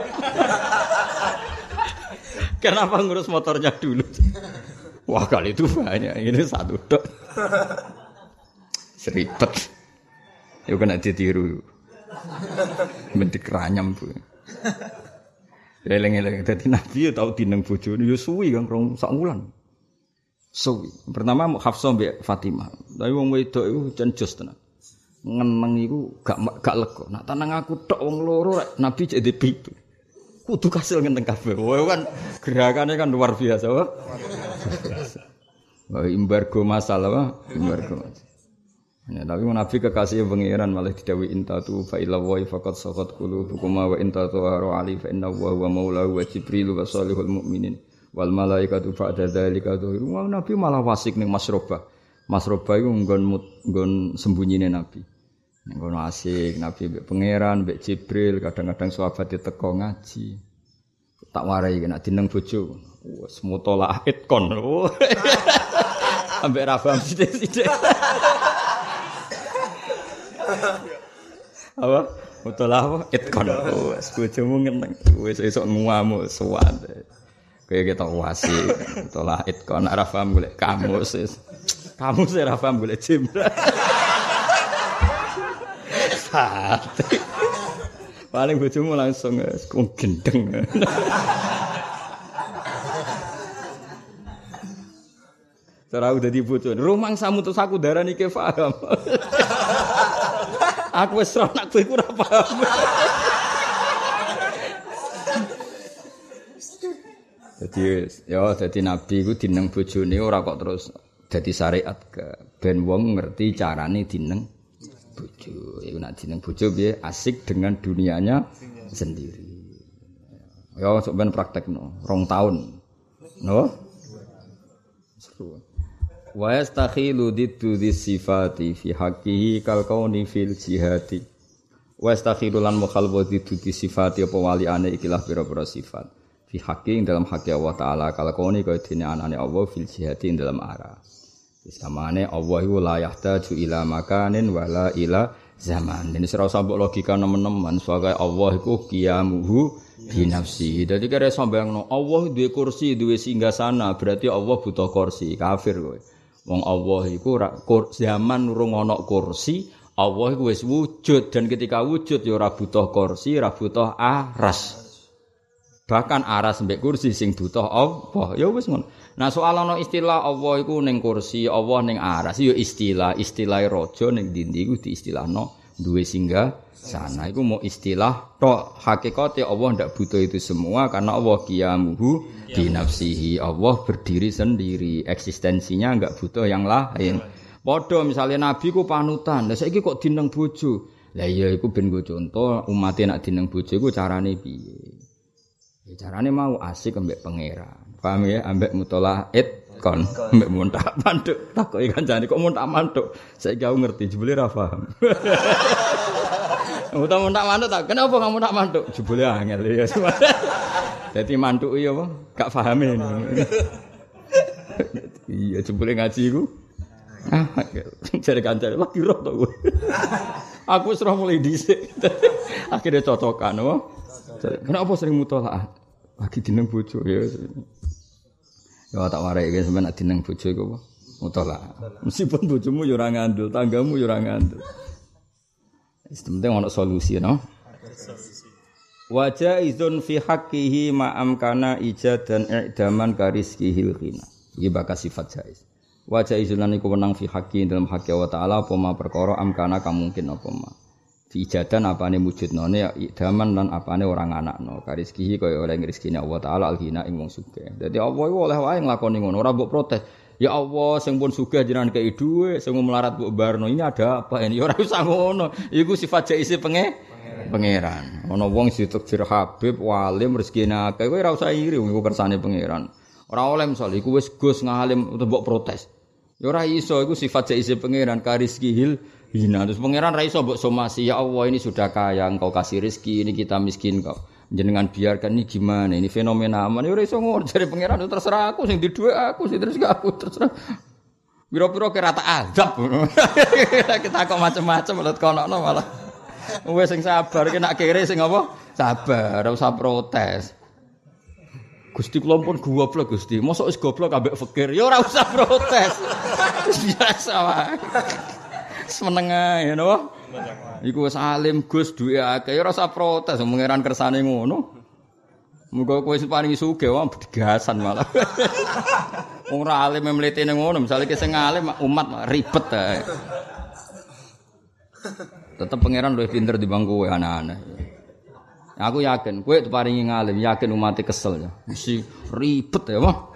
Kenapa ngurus motornya dulu? Wah kali itu banyak, ini satu dok. Seribet. Yuk kena ditiru. Bentik ranyam bu. Eleng-eleng dadi nabi ya tau dineng bojone ya suwi kan rong sak wulan. Suwi. Pertama Hafsah mbek Fatimah. Tapi wong wedok iku jan jos tenan. Ngeneng iku gak gak lega. Nak tenang aku tok wong loro rek nabi jadi pitu. Kudu kasil ngenteng kabeh. Wah kan gerakannya kan luar biasa. Wah. Wah, embargo masalah, wah. embargo masalah. Ya, tapi Nabi kekasih pengiran malah didawi intatu fa ila wa faqad saqat qulubukum wa intatu haru ali fa inna wa huwa maulahu wa jibril wa salihul mu'minin wal malaikatu ba'da dzalika dhuhiru. Wah, Nabi malah wasik ning Masrobah. Masrobah iku nggon nggon sembunyinya Nabi. Ning kono asik Nabi mbek pangeran, mbek Jibril, kadang-kadang sahabat diteko ngaji. Tak warai kena dineng bojo. Wes mutola itkon. Ambek ra sithik-sithik. Apa? Betul apa? Itkon wes bojomu ngeneng wes esuk nguamu suwan kayak kita wasi. Betul lah itkon ora paham golek kamus kamus ora paham golek jimra paling bojomu langsung gendeng Cara aku dadi bojo. Rumang samu terus aku darani ke paham. aku wis ora nak kowe ora paham. Jadi ya dadi nabi iku dineng bojone ora kok terus dadi syariat ke ben wong ngerti carane dineng bojo. Iku nak dineng bojo piye asik dengan dunianya sendiri. Ya sok ben praktekno, rong tahun. No? Wa yastakhilu diddu sifati fi haqqihi kal kauni fil jihati wa yastakhilu lan mukhalwa diddu sifati apa wali ane ikilah pira-pira sifat fi haqqi dalam haqqi Allah taala kal kauni kaya dene anane Allah fil jihati dalam arah Samane Allah iku la yahtaju ila makanin wala ila zaman. Ini serau sambok logika nemen-nemen sebagai Allah iku qiyamuhu bi nafsi. Dadi kare sambayangno Allah duwe kursi, duwe singgah sana, berarti Allah butuh kursi. Kafir kowe. Wong Allah iku zaman urung ana kursi, Allah iku wis wujud dan ketika wujud ya ora butuh kursi, ora butuh aras. Bahkan aras mbek kursi sing butuh Allah. Ya wis ngono. Nah soal ana istilah Allah iku ning kursi, Allah ning aras ya istilah, istilah raja ning dindi iku diistilahno duwe singgah sana. Iku mau istilah tok hakikate Allah ndak butuh itu semua karena Allah qiyamuhu di nafsihi. Allah berdiri sendiri. Eksistensinya enggak butuh yang lain. Padha misalnya nabi ku panutan. Lah saiki kok dineng bojo? Lah iya iku ben go contoh umat nak dineng bojo iku carane piye? Ya carane mau asik ambek pangeran. Paham ya? Ambek mutolaah kon mbek muntak manduk. Takoki kancane kok muntak manduk? Saiki aku ngerti jebule ra paham. Muntak muntak manduk tak kenapa kamu tak manduk? Jebule angel ya. Dadi manduk iya apa? Gak ini. Iya jebule ngaji iku. Ah cari kancane lagi roh to aku wis roh mulai dhisik. Akhirnya cocokan apa? Kenapa sering mutolaah lagi dineng bojo ya Ya tak warai nek dineng bojo iku apa? Mutala. Meskipun bojomu ya ora tanggamu ya ora ngandel. Wis penting solusi, no? Wajah izun fi haqqihi ma'am kana ijad dan i'daman karizkihil khina. Iki bakal sifat jais. Wajah izun lan iku fi haqqi dalam haqqi Allah taala apa ma perkara amkana kamungkin apa ma. Diijadan apane wujudnone ya idaman lan apane orang anakno. Kariskihi kaya oleh rezekine Allah taala alghina ing wong sugih. Dadi Allah iku oleh wae nglakoni ngono ora mbok protes. Ya Allah sing pun sugih jenengan kei dhuwit sing melarat mbok barno ini ada apa ini? Ora usah ngono. Iku sifat jaisi penge pangeran. ana wong ditakdir Habib walim rezekine akeh kowe ora usah iri iku kersane pangeran. Ora oleh misal iku wis Gus ngalim mbok protes. Ya ora iso iku sifat jaisi pangeran kariskihil hina. Terus pangeran raiso mbok somasi, ya Allah ini sudah kaya, engkau kasih rezeki, ini kita miskin kok. Jenengan biarkan ini gimana? Ini fenomena aman. Ya raiso ngono dari pangeran terserah aku sing di dua aku sing terus aku terserah. Biro-biro kira tak azab. Kita kok macam-macam lihat kono malah. Wes sing sabar ki nak kere sing apa? Sabar, ora usah protes. Gusti kula pun goblok Gusti. Mosok wis goblok ambek fakir. Ya ora usah protes. Biasa wae. Seneng ae napa? Iku wis alim Gus duwe akeh ya ora usah protes mengeran kersane ngono. Muga kowe sing paling sugih wae digasan malah. Wong ora alim mlete ngono, misale ki sing alim umat ribet ae. Tetep pangeran luwih pinter dibanding kowe anak-anak. Aku yakin, itu paling ngalim, yakin umatnya kesel ya. Mesti ribet ya, mah.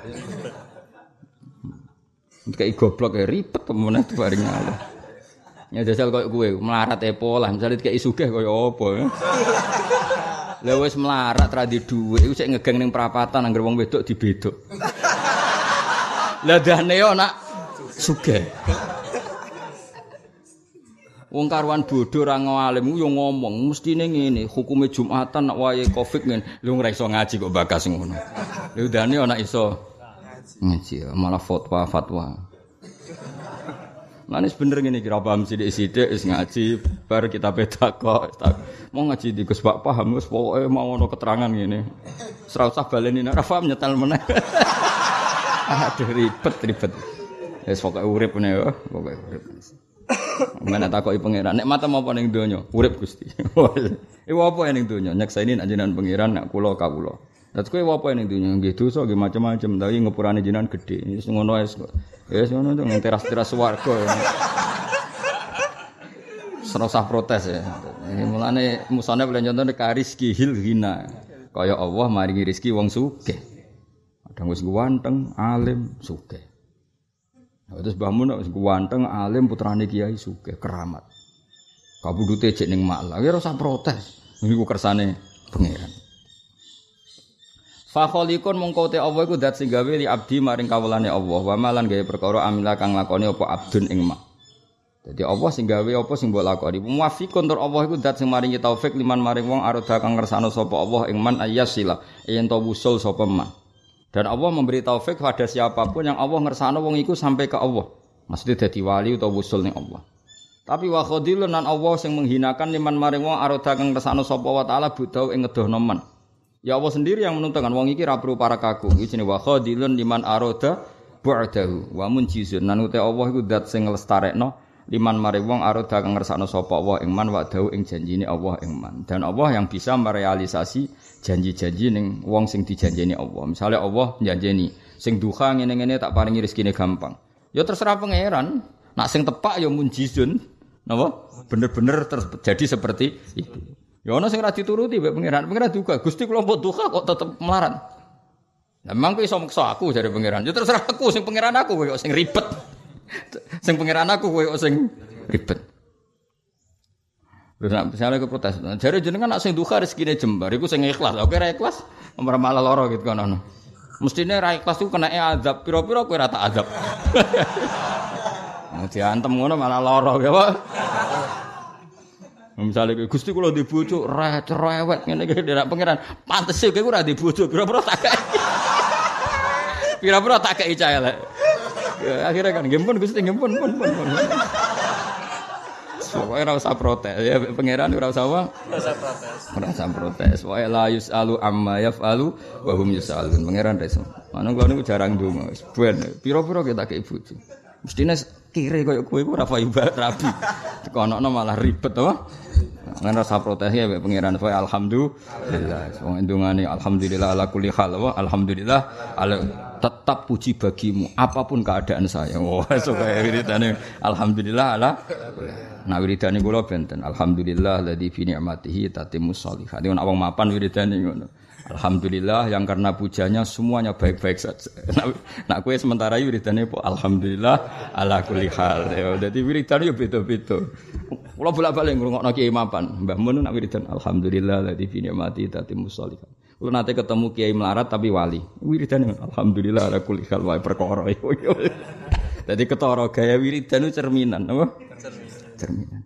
Kayak goblok ya ribet temen itu paling ngalim. Ya jajal kayak gue melarat ya pola, misalnya kayak isugeh kayak apa ya. Lah wis melarat ra di dhuwit iku sik ngegeng ning perapatan anggere wong wedok dibedok. Lah dane yo nak sugih. Wong karuan bodoh ora ngalim yo ngomong mestine ngene, hukume Jumatan nak wae Covid ngene. Lu ora iso ngaji kok bakas ngono. Lu dane ana iso ngaji malah fatwa fatwa. Nah ini bener gini kira paham sidik sidik is ngaji bar kita beda kok mau ngaji di Gus Pak paham Gus pokoknya mau ono keterangan gini serau sah baleni nara paham nyetel mana aduh ribet ribet es pokoknya urip nih ya pokoknya urip Mana takoki pangeran, nek mata apa ning donya? Urip Gusti. Iku apa ning donya? Nyaksani nek jenengan pangeran nek kula kawula. Dadi kowe apa ning donya? Nggih dosa nggih macam-macam, tapi ngepurane jenengan gedhe. Wis ngono wis. Ya wis ngono to teras-teras swarga. Serasa protes ya. Mulane musane boleh contoh nek rizki hil hina. Kaya Allah maringi rezeki wong sugih. Kadang wis ganteng, alim, sugih. Nah, terus Mbah Mun wis ganteng alim putrane kiai sugih keramat. Kabudute cek ning malah, ya ora protes. Niku kersane pangeran. Fa khaliqun mongko te Allah iku dat sing gawe li abdi maring kawulane Allah. Wa malan gawe perkara amila kang lakoni apa abdun ing mak. Jadi Allah sing gawe apa sing mbok lakoni. Muwafiqun tur Allah iku dat sing maringi taufik liman maring wong aroda kang ngersano sapa Allah ing man ayyasila yen to wusul sapa man. Dan Allah memberi taufik pada siapa pun yang Allah ngersano wong iku sampai ke Allah. Maksudnya dadi wali atau wusul ning Allah. Tapi wa khadilun nan Allah sing menghinakan liman maring wong aroda kang ngersano sapa wa taala budau ing ngedohno. Ya Allah sendiri yang menentukan wong iki ra perlu para kaku. Iki jenenge wa khadilun liman aroda bu'dahu wa munjizun. Nan uta Allah iku zat sing nglestarekno liman maring wong aroda kang ngersano sapa Allah ing man wa dawu ing janjine Allah ing man. Dan Allah yang bisa merealisasi janji-janji ning wong sing dijanjeni Allah. Misalnya Allah janjeni sing duha ngene-ngene tak paringi rezekine gampang. Ya terserah pangeran. Nak sing tepak ya munjizun. Napa? Bener-bener terjadi seperti itu. Ya ana sing ora dituruti mbek pangeran. Pangeran juga Gusti kula mbok duha kok tetep melarat. Lah memang iso maksa aku dari pangeran. Ya terserah aku sing pangeran aku kok sing ribet. sing pangeran aku kok sing ribet. Lha nek misalnya ke protes, jare jenengan nak sing duka rezekine jembar iku sing ikhlas. Oke ra ikhlas, ora malah lara gitu kan ono. Mestine ra ikhlas iku kena azab, pira-pira kowe ra tak azab. Nah, diantem ngono malah lara ya, Pak. Misalnya kayak Gusti kula di bojo ra cerewet ngene iki nek pangeran pantes kowe ora di bojo pira-pira tak kei. Pira-pira tak kei cah elek. Akhirnya kan gempun Gusti gempun pun pun. Pokoknya ora usah protes ya pangeran ora usah apa? Ora usah protes. Ora usah protes. Wa la yusalu amma yafalu wa hum yusalun. Pangeran reso. Mana kula niku jarang. Wis ben pira-pira kita ke bojo. Mestine kire koyo kowe ora ibarat rabi. Tekonokno malah ribet to. Ngan rasa protes ya pangeran Wa alhamdulillah. Wong ndongane alhamdulillah ala kulli hal wa alhamdulillah ala tetap puji bagimu apa pun keadaan saya. Wah, oh, supaya wiridane alhamdulillah ala Nah wiridane kula benten alhamdulillah ladzi fi ni'matihi tatimmus sholihat. Nek wong mapan wiridane ngono. Alhamdulillah yang karena pujanya semuanya baik-baik saja. Nak, kue sementara wiridane po alhamdulillah ala kulli hal. Ya, dadi wiridane yo beda-beda. Kula bolak-balik ngrungokno kiai mapan. Mbah Mun nak wiridan alhamdulillah ladzi fi ni'matihi tatimmus sholihat. Kulo nate ketemu kiai melarat tapi wali. Wiridane alhamdulillah ala kulli hal wae perkara. Dadi ketara gaya wiridan cerminan apa? Cerminan cerminan.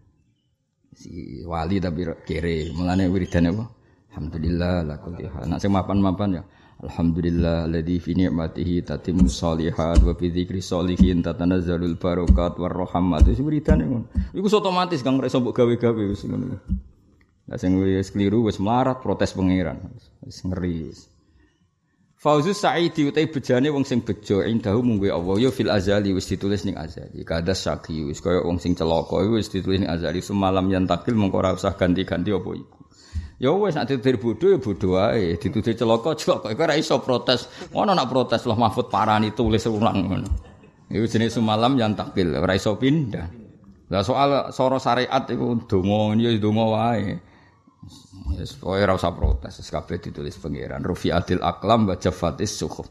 Si wali tapi kere, mulane wiridan apa? Alhamdulillah la kulli hal. Nak sing mapan-mapan ya. Alhamdulillah alladzi fi ni'matihi tatimmu sholihat wa fi dzikri sholihin tatanazzalul barakat war rahmat. Wis wiridane ngono. Iku otomatis kang reso mbok gawe-gawe wis ngono. Lah sing wis keliru wis melarat protes pangeran. Wis ngeri. Fauzus Sa'idi utai bejane wong sing bejo indahu mungwe Allah ya fil azali wis ditulis ning azali. Kada syaki wis kaya wong sing celaka wis ditulis ning azali semalam yang takil mengko ora usah ganti-ganti apa iku. Ya wis nek ditutur bodho ya bodho wae, ditutur celaka celaka iku ora iso protes. Ngono nak protes loh Mahfud parani tulis ulang ngono. Iku jenis semalam yang takil ora iso pindah. Lah soal soro syariat iku donga ya donga wae. Wis kowe ora usah protes, kabeh ditulis pangeran. Rufiatil aqlam wa jafatis suhuf.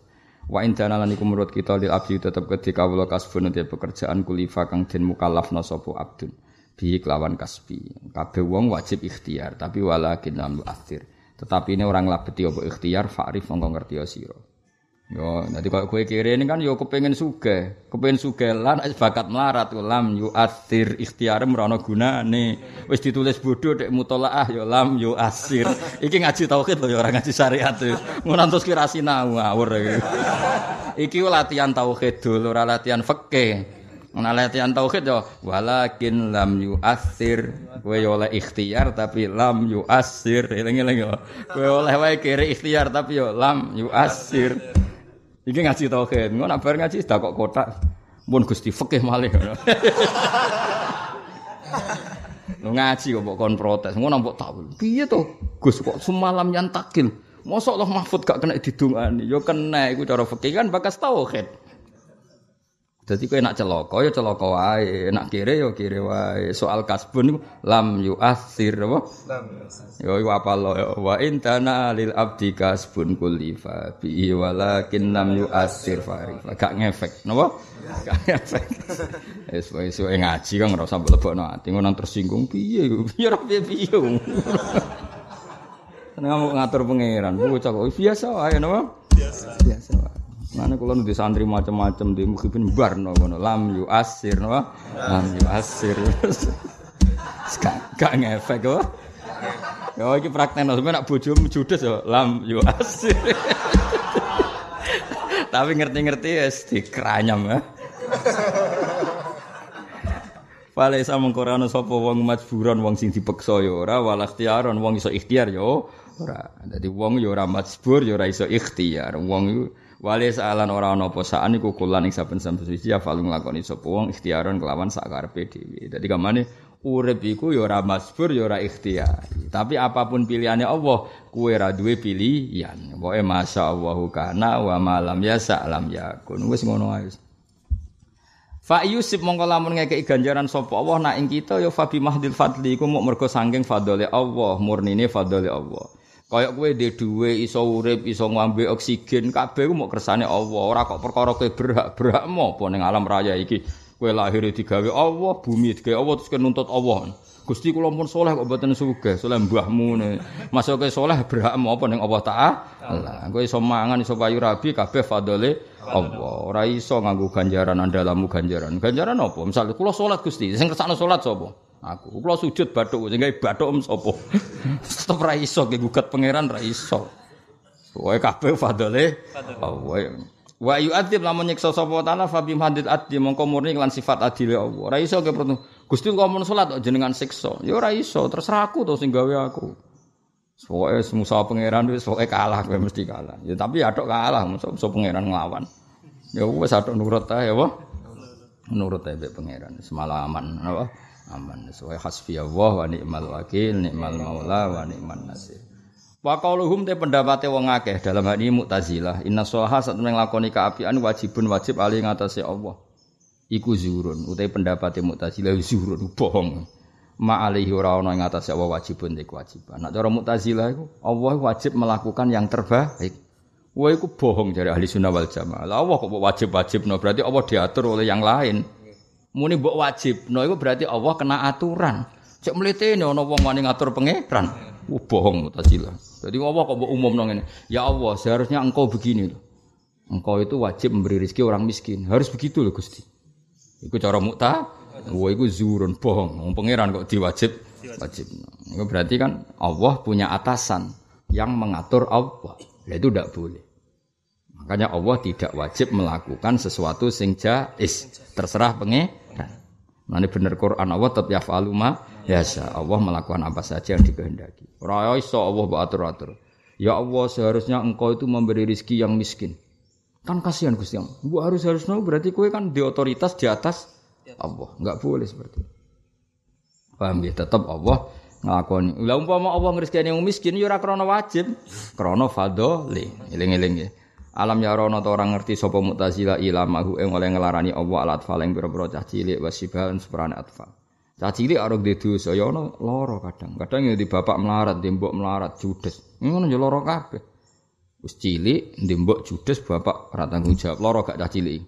Wa indana lan iku menurut kita lil abdi tetep ketika kawula kasbun pekerjaan kulifa kang den mukallafna sapa abdun. Bi kelawan kasbi. Kabeh wong wajib ikhtiar, tapi walakin lam athir. Tetapi ini orang labeti apa ikhtiar fa'rif mongko ngerti sira. Yo, nanti kalau kue kiri ini kan yo kepengen suge, kepengen suge lan bakat melarat lam yu asir ikhtiar merono guna nih, wis ditulis bodoh dek mutolaah yo lam yu asir, iki ngaji tauhid loh orang ngaji syariat tuh, ngantos kira sinau ngawur iki latihan tauhid dulu, latihan fikih. Nah latihan tauhid yo walakin lam yu asir, yo oleh ikhtiar tapi lam yu asir, eling-eling yo, kue oleh wae kiri ikhtiar tapi yo lam yu asir. Iki ngaji tauhid. Ngono bar ngaji dak kok kotak. Mun Gusti fikih malih. Lu ngaji kok kon protes. Ngono mbok tak. Piye to? Gus kok semalam yang takil. Mosok Allah Mahfud gak kena didungani. Yo kena iku cara fikih kan bakas tauhid. Jadi kowe nak celaka ya celaka wae, nak kire ya kire wae. Soal kasbun lam yu asir apa? Lam Yo iku apa lo ya wa intana lil abdi kasbun kulifa bi walakin lam yu asir fa gak ngefek, napa? Gak ngefek. Wis wis ngaji kan ora usah mlebokno ati ngono tersinggung piye piye ora piye piye. Nang ngatur pangeran, bocah kok biasa wae napa? Biasa. Biasa wae. Mana kalau nanti santri macam-macam di mukhibin bar no kono lam yu asir no lam yu asir. Gak ngefek kok. Ya iki praktek no sampe nak bojomu judes ya lam yu asir. Tapi ngerti-ngerti ya dikranyam ya. Fale sa mengkorano sapa wong majburon wong sing dipeksa ya ora wal ikhtiaron wong iso ikhtiar ya ora. Dadi wong ya ora majbur ya ora iso ikhtiar. Wong Wali saalan ora ana apa saan iku kulan ing saben-saben suci ya falung nglakoni sapa wong ikhtiaron kelawan sak karepe dhewe. Dadi kamane urip iku ya ora masbur ya ora ikhtiar. Tapi apa pun pilihannya Allah, kuwe ora duwe pilihan. Pokoke masyaallahu kana wa malam ya salam yakun. Wis ngono ae. Fa yusib mongko lamun ngekeki ganjaran sapa Allah nak ing kita ya fabi mahdil fadli iku muk mergo saking fadhole Allah, murnine fadhole Allah. Kayak kowe dhe dhuwe iso urip, iso ngombe oksigen, kabeh ku mok kersane Allah. Ora kok perkara kowe berhak-berhak apa ning alam raya iki. Kowe lahir digawe Allah, bumi digawe Allah terus nuntut Allah. Gusti kula pun soleh kok mboten sugih, soleh mbahmu ne. Masuk ke soleh berhak apa ning Allah Ta'ala. Kowe iso mangan, iso payu rabi kabeh fadhole Allah. Ora iso nganggo ganjaran andalamu ganjaran. Ganjaran apa? Misal kula salat Gusti, sing kersane salat sapa? Aku. Kula sujud bathuk sing gawe bathuk sapa? Tetep ra iso ge gugat pangeran ra iso. Wae kabeh fadole. Wae Wa yu'adzib lamun nyiksa sapa taala fa bi hadid adli mongko murni lan sifat adile Allah. Ora iso ke perlu. Gusti kok mun salat jenengan siksa. Ya ora iso, terserah aku to sing gawe aku. Pokoke musa pangeran wis pokoke kalah kowe mesti kalah. Ya tapi adok kalah musa pangeran nglawan. Ya wis adok nurut ae apa? Nurut ae pangeran semalaman apa? Aman. Sesuai hasbi Allah wa ni'mal wakil ni'mal maula wa ni'man nasir. Wa qauluhum te pendapate wong akeh. Dalam hal ini Mu'tazilah. Inna shalah sak temen nglakoni kaapian wajibun wajib ali ngatasé Allah. Iku zuhurun. Utai pendapate Mu'tazilah zuhurun. Bohong. Ma alaihi ora ana ing atase Allah wajibun te kewajiban. Nek cara Mu'tazilah iku Allah wajib melakukan yang terbaik. Wah, itu bohong dari ahli sunnah wal jamaah. Allah kok wajib-wajib, no berarti Allah diatur oleh yang lain. Muni mbok wajib, no itu berarti Allah kena aturan. Cek ini ana wong wani ngatur pangeran. Uh, bohong Mu'tazilah. Jadi Allah kok mbok umum ini. Ya Allah, seharusnya engkau begini loh. Engkau itu wajib memberi rezeki orang miskin. Harus begitu loh Gusti. Iku cara mukta. Wah, iku zurun bohong. Wong pangeran kok diwajib wajib. Itu berarti kan Allah punya atasan yang mengatur Allah. Nah, itu tidak boleh. Makanya Allah tidak wajib melakukan sesuatu sing jais. Terserah pengen Nanti bener Quran Allah tetap ya biasa Allah melakukan apa saja yang dikehendaki. Ora iso Allah mbok atur-atur. Ya Allah, seharusnya engkau itu memberi rizki yang miskin. Kan kasihan Gusti Allah. Bu harus harus no, berarti kue kan di otoritas di atas Allah. Enggak boleh seperti itu. Paham ya? Tetap Allah nglakoni. Lah umpama Allah ngrizkeni yang miskin ya krana wajib, krana fadhole. Eling-eling ya. Alam ya rono orang ngerti sapa Mu'tazilah ilamahu ing oleh ngelarani Allah alat fal ing pira-pira cah cilik wasibahan seperane atfal. Cah cilik arep di dosa ya ono lara kadang. Kadang ya di bapak melarat, di mbok melarat judes. Ngono ya lara kabeh. Wis cilik di mbok judes bapak ora tanggung jawab lara gak cah cilik.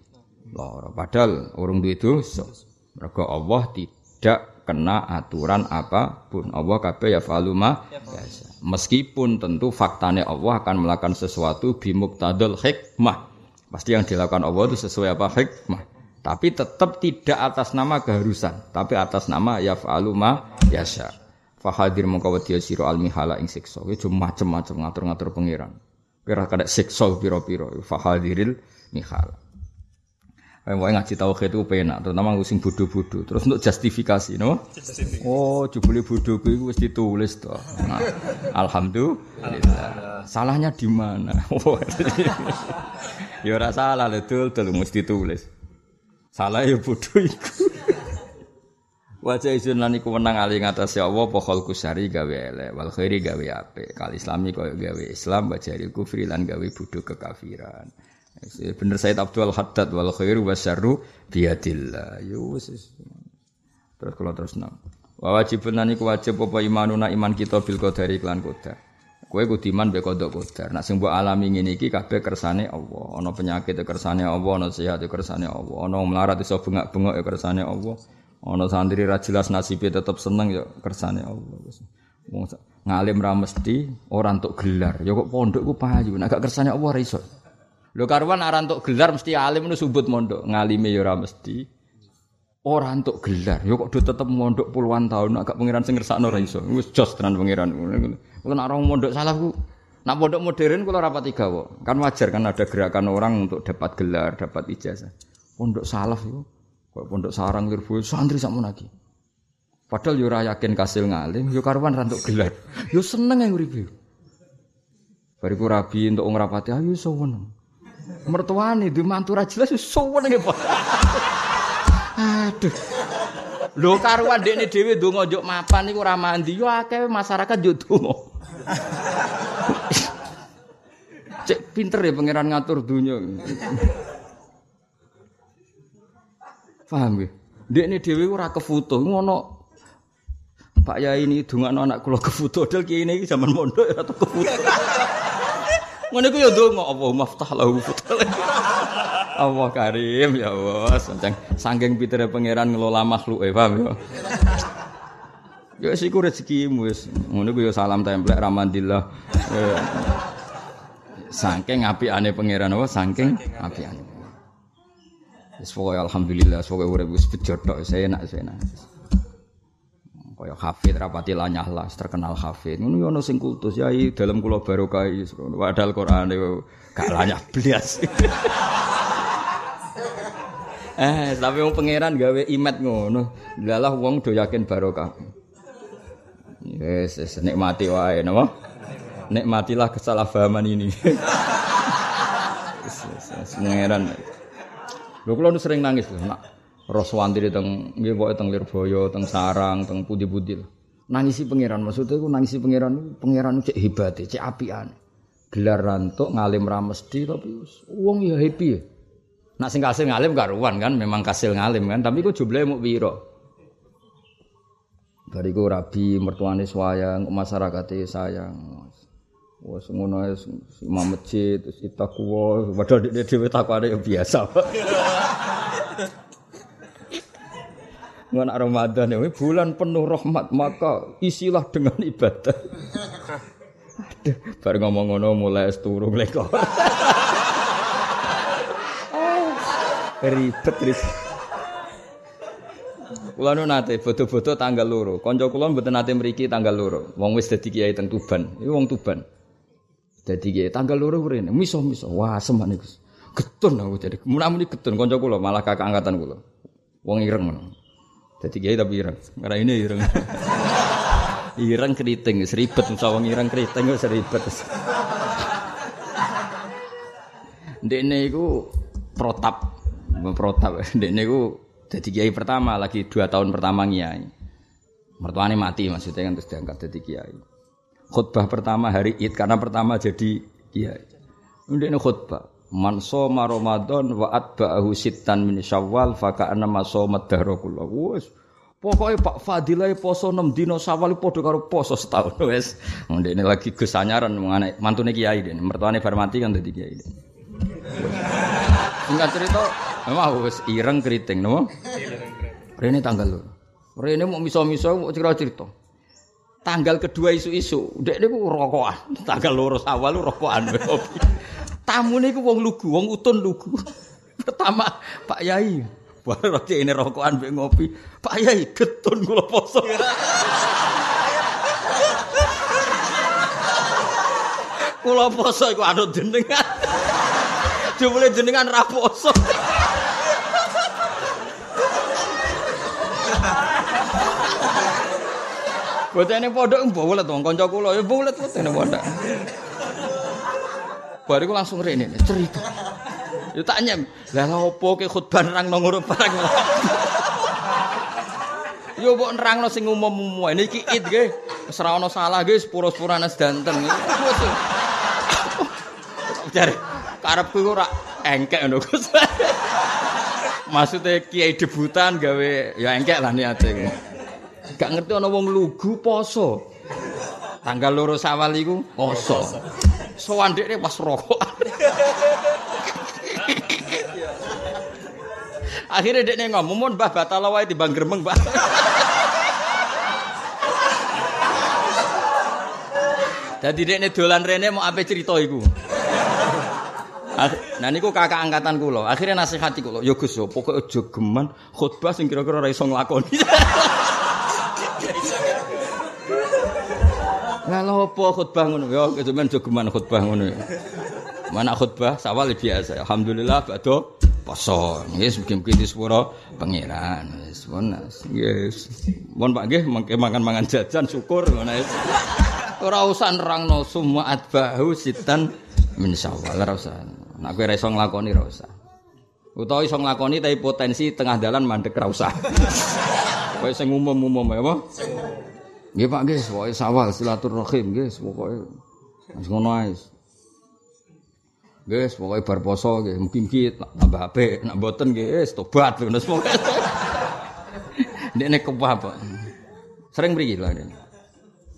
Lara padahal urung duwe dosa. Mergo Allah tidak kena aturan apa pun. Allah kabeh ya faluma biasa. Meskipun tentu faktanya Allah akan melakukan sesuatu bimuktadul hikmah. Pasti yang dilakukan Allah itu sesuai apa hikmah. Tapi tetap tidak atas nama keharusan, tapi atas nama ya faluma biasa. Fahadir mengkawati siro al mihala ing siksa. Itu macam-macam ngatur-ngatur pangeran. Kira kada siksa piro-piro. Fahadiril mihala. Kayak mau ngaji tauhid itu penak, terutama ngusin bodoh-bodoh. Terus untuk justifikasi, no? Oh, jubli bodoh gue itu ditulis tuh. Nah, Alhamdulillah. Salahnya di mana? ya ora salah lho, dul, dul mesti tulis. Salah ya bodoh itu. Wajah izin lan iku menang ali ngatas ya Allah pokol kusari gawe elek wal khairi gawe apik. Kal islami koyo gawe Islam bajari kufri lan gawe bodoh kekafiran. Bener Said Abdul Haddad wal khairu wasyarru biadillah. Yo Terus kalau terus nang. Wa wajibun nani wajib apa imanuna iman kita bil qadari klan qadar. Kowe kudu iman be qadar qadar. Nek sing mbok alami ngene iki kabeh kersane Allah. Ana penyakit ya kersane Allah, ana sehat ya kersane Allah. Ana melarat iso bengak-bengok ya kersane Allah. Ana santri ra jelas nasibe tetep seneng ya kersane Allah. Ngalim ra mesti ora entuk gelar. Ya kok pondok ku payu. Nek gak kersane Allah ra iso. Lho karuan ora entuk gelar mesti alim nu subut mondok, ngalime ya ora mesti. Ora entuk gelar, ya kok do tetep mondok puluhan tahun agak pangeran sing ngersakno ora iso. Wis jos tenan pangeran. Kulo nek orang mondok salah ku Nak pondok modern kula rapat tiga kok. Kan wajar kan ada gerakan orang untuk dapat gelar, dapat ijazah. Pondok salaf itu kok pondok sarang lirbo santri sakmu lagi. Padahal yo ora yakin kasil ngalim, yo karuan rantuk gelar. Yo seneng yang uripe. Bariku rabi untuk ngrapati ayo seneng mertuane di mantu ra jelas suwen nggih Pak. Aduh. Lho karuan dekne dhewe ndonga njuk mapan niku ora mandi yo akeh masyarakat yo donga. Cek pinter ya pangeran ngatur dunia. Paham ya? Dekne dhewe ora kefoto ngono Pak Yai ini dongakno anak kula kefoto dal kiai ini zaman mondok ya kefoto. Ngono iku ya ndonga apa maftah lahu Allah karim ya Allah, saking saking pitere pangeran ngelola makhluk e paham ya. Ya siku rezekimu wis. Ngono ku ya salam templek ramandillah. Saking apikane pangeran apa saking apikane. Wis pokoke alhamdulillah, pokoke urip wis bejo tok, enak, enak. Kaya hafid rapati lanyah lah terkenal hafid. Ngono ono sing kultus yai dalam kula barokah. Padahal Quran gak lanyah blas. Eh tapi wong pangeran gawe imet ngono. Lalah wong do yakin barokah. Yes, yes nikmati wae napa? Nikmatilah kesalahpahaman ini. Yes, yes, yes, pangeran. Lho kula sering nangis lho nak roh swantri teng nggih teng Lirboyo, teng Sarang, teng Pudi-pudi. Nangisi pangeran maksudnya iku nangisi pangeran pangeran cek hebat, cek apian. Gelar rantuk ngalim ra mesti tapi wong ya happy ya. Nak sing kasil ngalim karuan kan, memang kasil ngalim kan, tapi kok jumlahe muk pira? Bariku rabi mertuane sayang, masyarakate sayang. Wes ngono imam masjid, terus itakwa, padahal dhewe takwane biasa. Ngan Ramadan ini bulan penuh rahmat maka isilah dengan ibadah. Aduh, bar ngomong ngono mulai turu mlekor. Ribet ris. Kula nu nate foto-foto tanggal loro. Kanca kula mboten nate mriki tanggal loro. Wong wis dadi kiai teng Tuban. Iku wong Tuban. Dadi kiai tanggal loro mrene. Miso-miso. Wah, semak niku. Getun aku jadi. Mun-muni getun kanca kula malah kakak angkatan kula. Wong ireng ngono. Jadi kiai tapi ireng. Karena ini ireng. ireng keriting, seribet cawang ireng keriting seribet. Ini aku protap, protap. Dene iku jadi kiai pertama lagi dua tahun pertama kiai. Mertuanya mati maksudnya kan terus diangkat jadi kiai. Khutbah pertama hari Id karena pertama jadi kiai. Ini khutbah. Man soma Ramadan wa atba'ahu sittan min Syawal fa ka'anna ma soma dahra kullu. Wes Pokoknya Pak Fadilah poso 6 dino sawal padha karo poso setahun wes. Ndekne lagi Gus anyaran mengenai mantune kiai den. Mertuane bar mati kan dadi kiai den. Singkat cerita, memang wis ireng keriting no. Rene tanggal lho. Rene mau miso-miso mau cerita-cerita. Tanggal kedua isu-isu, dek niku rokokan. Tanggal loro awal rokokan. Tamune iku wong lugu, wong utun lugu. Pertama Pak Yai, Baru roti ini rokokan mbek ngopi. Pak Yai getun kula poso. kula poso iku anut jenengan. Jumlah jenengan ra poso. Bocahne pondok mbolet wong kanca kula ya mbolet bocahne pondok. Bariku langsung rene cerita. Yo tak nyem. Lah lha opo ke khutbah nang nang ngono barang. Yo mbok nerangno sing umum-umum. Niki id nggih. Wis ora ana salah nggih sepuro-sepurane sedanten. Jare karepku ora engkek ngono Gus. Maksudnya kiai debutan gawe ya engkek lah niate. Gak ngerti ana wong lugu poso. Tanggal loro sawal iku poso. Sowan dekne pas rokok. Akhirnya dia ngomong, "Mun Mbah batal wae timbang gremeng, Mbah." Jadi dia dolan rene mau apa cerita iku. Nah niku kakak angkatan kula. Akhirnya nasihati kula, "Ya Gus, pokoke aja geman khutbah sing kira-kira ora iso nglakoni." Lah apa khutbah ngono? Ya kejemen aja geman khutbah ngono. Mana khutbah sawal biasa. Alhamdulillah bado poso. Nggih mugi-mugi disepuro pangeran. Wis pun yes. Mohon Pak nggih mangke mangan-mangan jajan syukur ngono wis. Ora usah nerangno semua atbahu sitan min syawal ora usah. Nek kowe iso nglakoni ora usah. Utawa iso nglakoni tapi potensi tengah dalan mandek ora usah. Kowe sing umum-umum ya apa? Nggih Pak nggih, pokoke sawal silaturahim nggih, pokoke wis ngono ae. Guys, pokoknya bar poso nggih, mugi-mugi tambah apik, nak mboten nggih wis tobat lho pokoke. Nek apa? Sering mriki lho.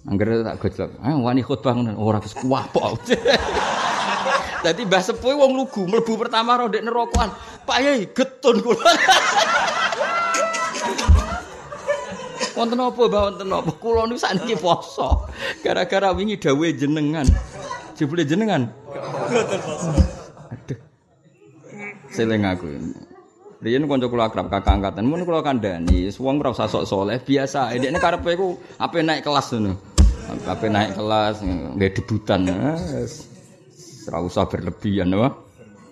Angger tak gojlok. Ah wani khutbah ngono ora wis kuwapok. Dadi Mbah Sepuh wong lugu mlebu pertama ro ndek nerokokan. Pak Yai getun kula. Wonten apa Mbah wonten apa? Kula niku sakniki poso. Gara-gara wingi dawuhe jenengan. Jebule jenengan. Aduh. Seling aku. Riyen kanca kula akrab kakak angkatan, mun kula kandhani, wong ora usah sok saleh, biasa. Dekne karepe iku ape naik kelas ngono. Ape naik kelas nggih debutan. Ora usah berlebihan, apa?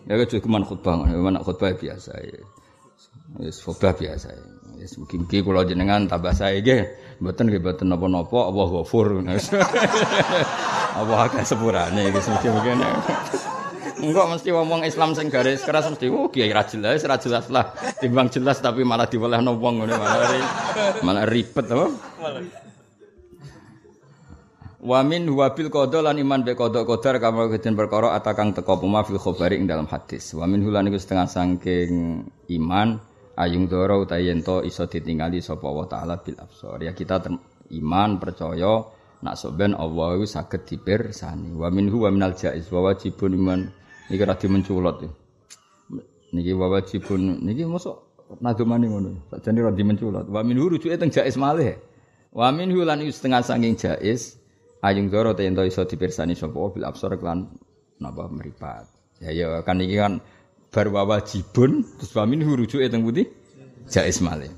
Ya cuma khutbah, mana khutbah biasa. Wis khutbah biasa. Wis mugi-mugi kula jenengan tambah sae nggih. Mboten nggih mboten napa-napa, Allah ghafur. Apa agak sepurane iki mungkin Enggak mesti ngomong Islam sing garis keras mesti oh kiai ra jelas ra jelas lah timbang jelas tapi malah diwelehno wong ngene malah malah ribet apa Wa min huwa bil qada lan iman be qada qadar kama kejen perkara atakang teko puma fil khabari ing dalam hadis. Wa min hulan iku setengah saking iman ayung doro utawi yen iso ditingali sapa Allah taala bil absar. Ya kita iman percaya nak soben Allah iku saged dipirsani. Wa minhu wa minal jaiz wa wajibun iman iki ra dimenculot. Niki wa wajibun niki mosok nadumane ngono. Sakjane ra dimenculot. Wa minhu rujuke teng jaiz malih. Wa minhu lan setengah saking jaiz ayung doro te ento iso dipirsani sapa bil absar lan napa meripat. Ya ya kan iki kan bar wajibun terus wa minhu rujuke teng pundi? Jaiz malih.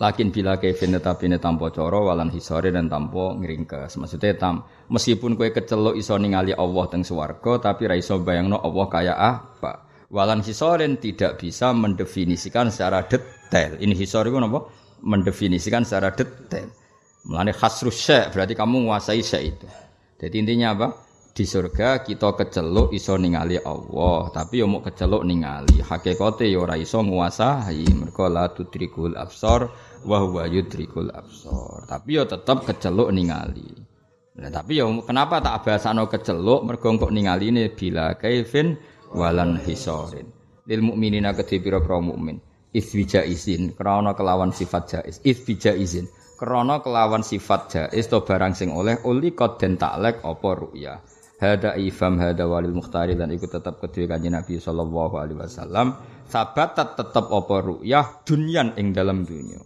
Lakin bila kevin tetapi ini tanpa coro walan hisori dan tanpa ngeringkes. Maksudnya tam, meskipun kue kecelok iso ningali Allah teng swarga, tapi raiso bayangno Allah kaya apa. Walan hisorin tidak bisa mendefinisikan secara detail. Ini hisori itu apa? Mendefinisikan secara detail. Melani khasrus syek, berarti kamu menguasai syek itu. Jadi intinya apa? Di surga kita keceluk iso ningali Allah, tapi yo mau keceluk ningali. Hakikate yo ora iso nguasai. Mergo la tudrikul absar wa huwa yudrikul absar. Tapi yo tetep keceluk ningali. Nah, tapi yo kenapa tak bahasano keceluk mergo kok ningali bila kaifin walan hisorin. Lil mukminina kedhe pira-pira mukmin. Isbija izin krana kelawan sifat jaiz. Isbija izin krana kelawan sifat jaiz to barang sing oleh uli kod den taklek apa ru'ya hada ifam hada walil mukhtari dan ikut tetap kedua kanjeng Nabi sallallahu alaihi wasallam. Sabat tetap apa ru'yah dunyan ing dalam dunia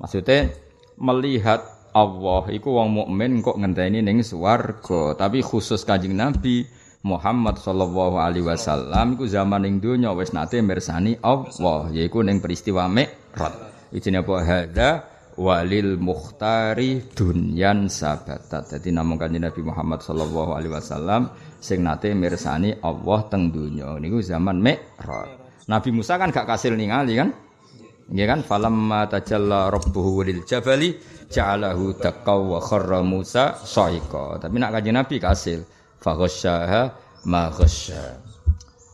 maksudnya melihat Allah iku wong mukmin kok ngenteni ning swarga. Tapi khusus kanjeng Nabi Muhammad sallallahu alaihi wasallam iku zaman ing dunya wis nate mirsani Allah yaiku ning peristiwa Mi'raj. Ijine apa? Hada walil mukhtari dunyan sabatat. Jadi namung kanjeng Nabi Muhammad sallallahu alaihi wasallam sing nate mirsani Allah teng donya niku zaman Mi'raj. Nabi Musa kan gak kasil ningali kan? Nggih kan falamma tajalla rabbuhu lil jabali ja'alahu dakkaw wa kharra Musa sa'iqa. Tapi nak kanjeng Nabi kasil faghasyaha ma ghasya.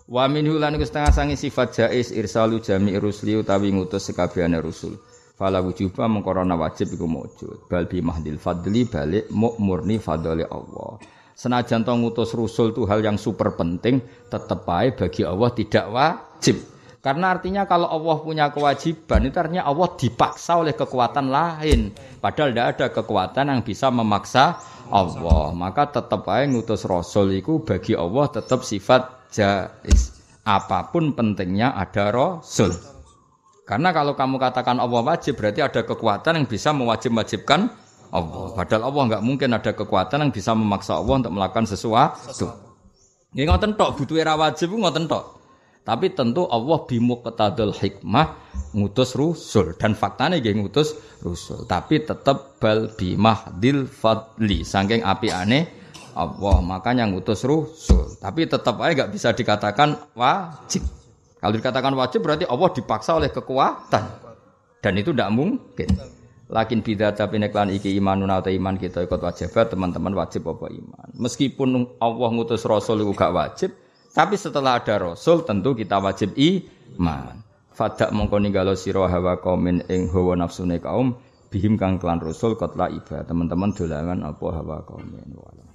Wa minhu lan setengah sangi sifat jais irsalu jami rusli utawi ngutus sekabehane rusul fala wujuba mengkorona wajib iku mujud. Bal bi mahdil fadli balik murni fadli Allah. Senajan to ngutus rusul itu hal yang super penting tetap baik bagi Allah tidak wajib. Karena artinya kalau Allah punya kewajiban itu artinya Allah dipaksa oleh kekuatan lain. Padahal tidak ada kekuatan yang bisa memaksa Allah. Maka tetap baik ngutus rasul itu bagi Allah tetap sifat jais. Apa pun pentingnya ada rasul karena kalau kamu katakan Allah wajib berarti ada kekuatan yang bisa mewajib-wajibkan Allah. Padahal Allah nggak mungkin ada kekuatan yang bisa memaksa Allah untuk melakukan sesuatu. Ini ngoten tok butuh era wajib ngoten tok. Tapi tentu Allah bimuqtadul hikmah ngutus rusul dan faktanya nggih ngutus rusul. Tapi tetap bal bimahdil fadli saking api aneh Allah makanya ngutus rusul. Tapi tetap aja nggak bisa dikatakan wajib. Kalau dikatakan wajib berarti Allah dipaksa oleh kekuatan. Dan itu tidak mungkin. Lakin bidat tapi neklan iki imanun atau iman kita ikut wajib teman-teman wajib apa iman. Meskipun Allah ngutus Rasul itu gak wajib, tapi setelah ada Rasul tentu kita wajib iman. Fadak mongko ninggalo sira hawa kaumin ing hawa nafsune kaum bihim kang klan Rasul kotla iba. Teman-teman dolangan apa hawa kaumin wala.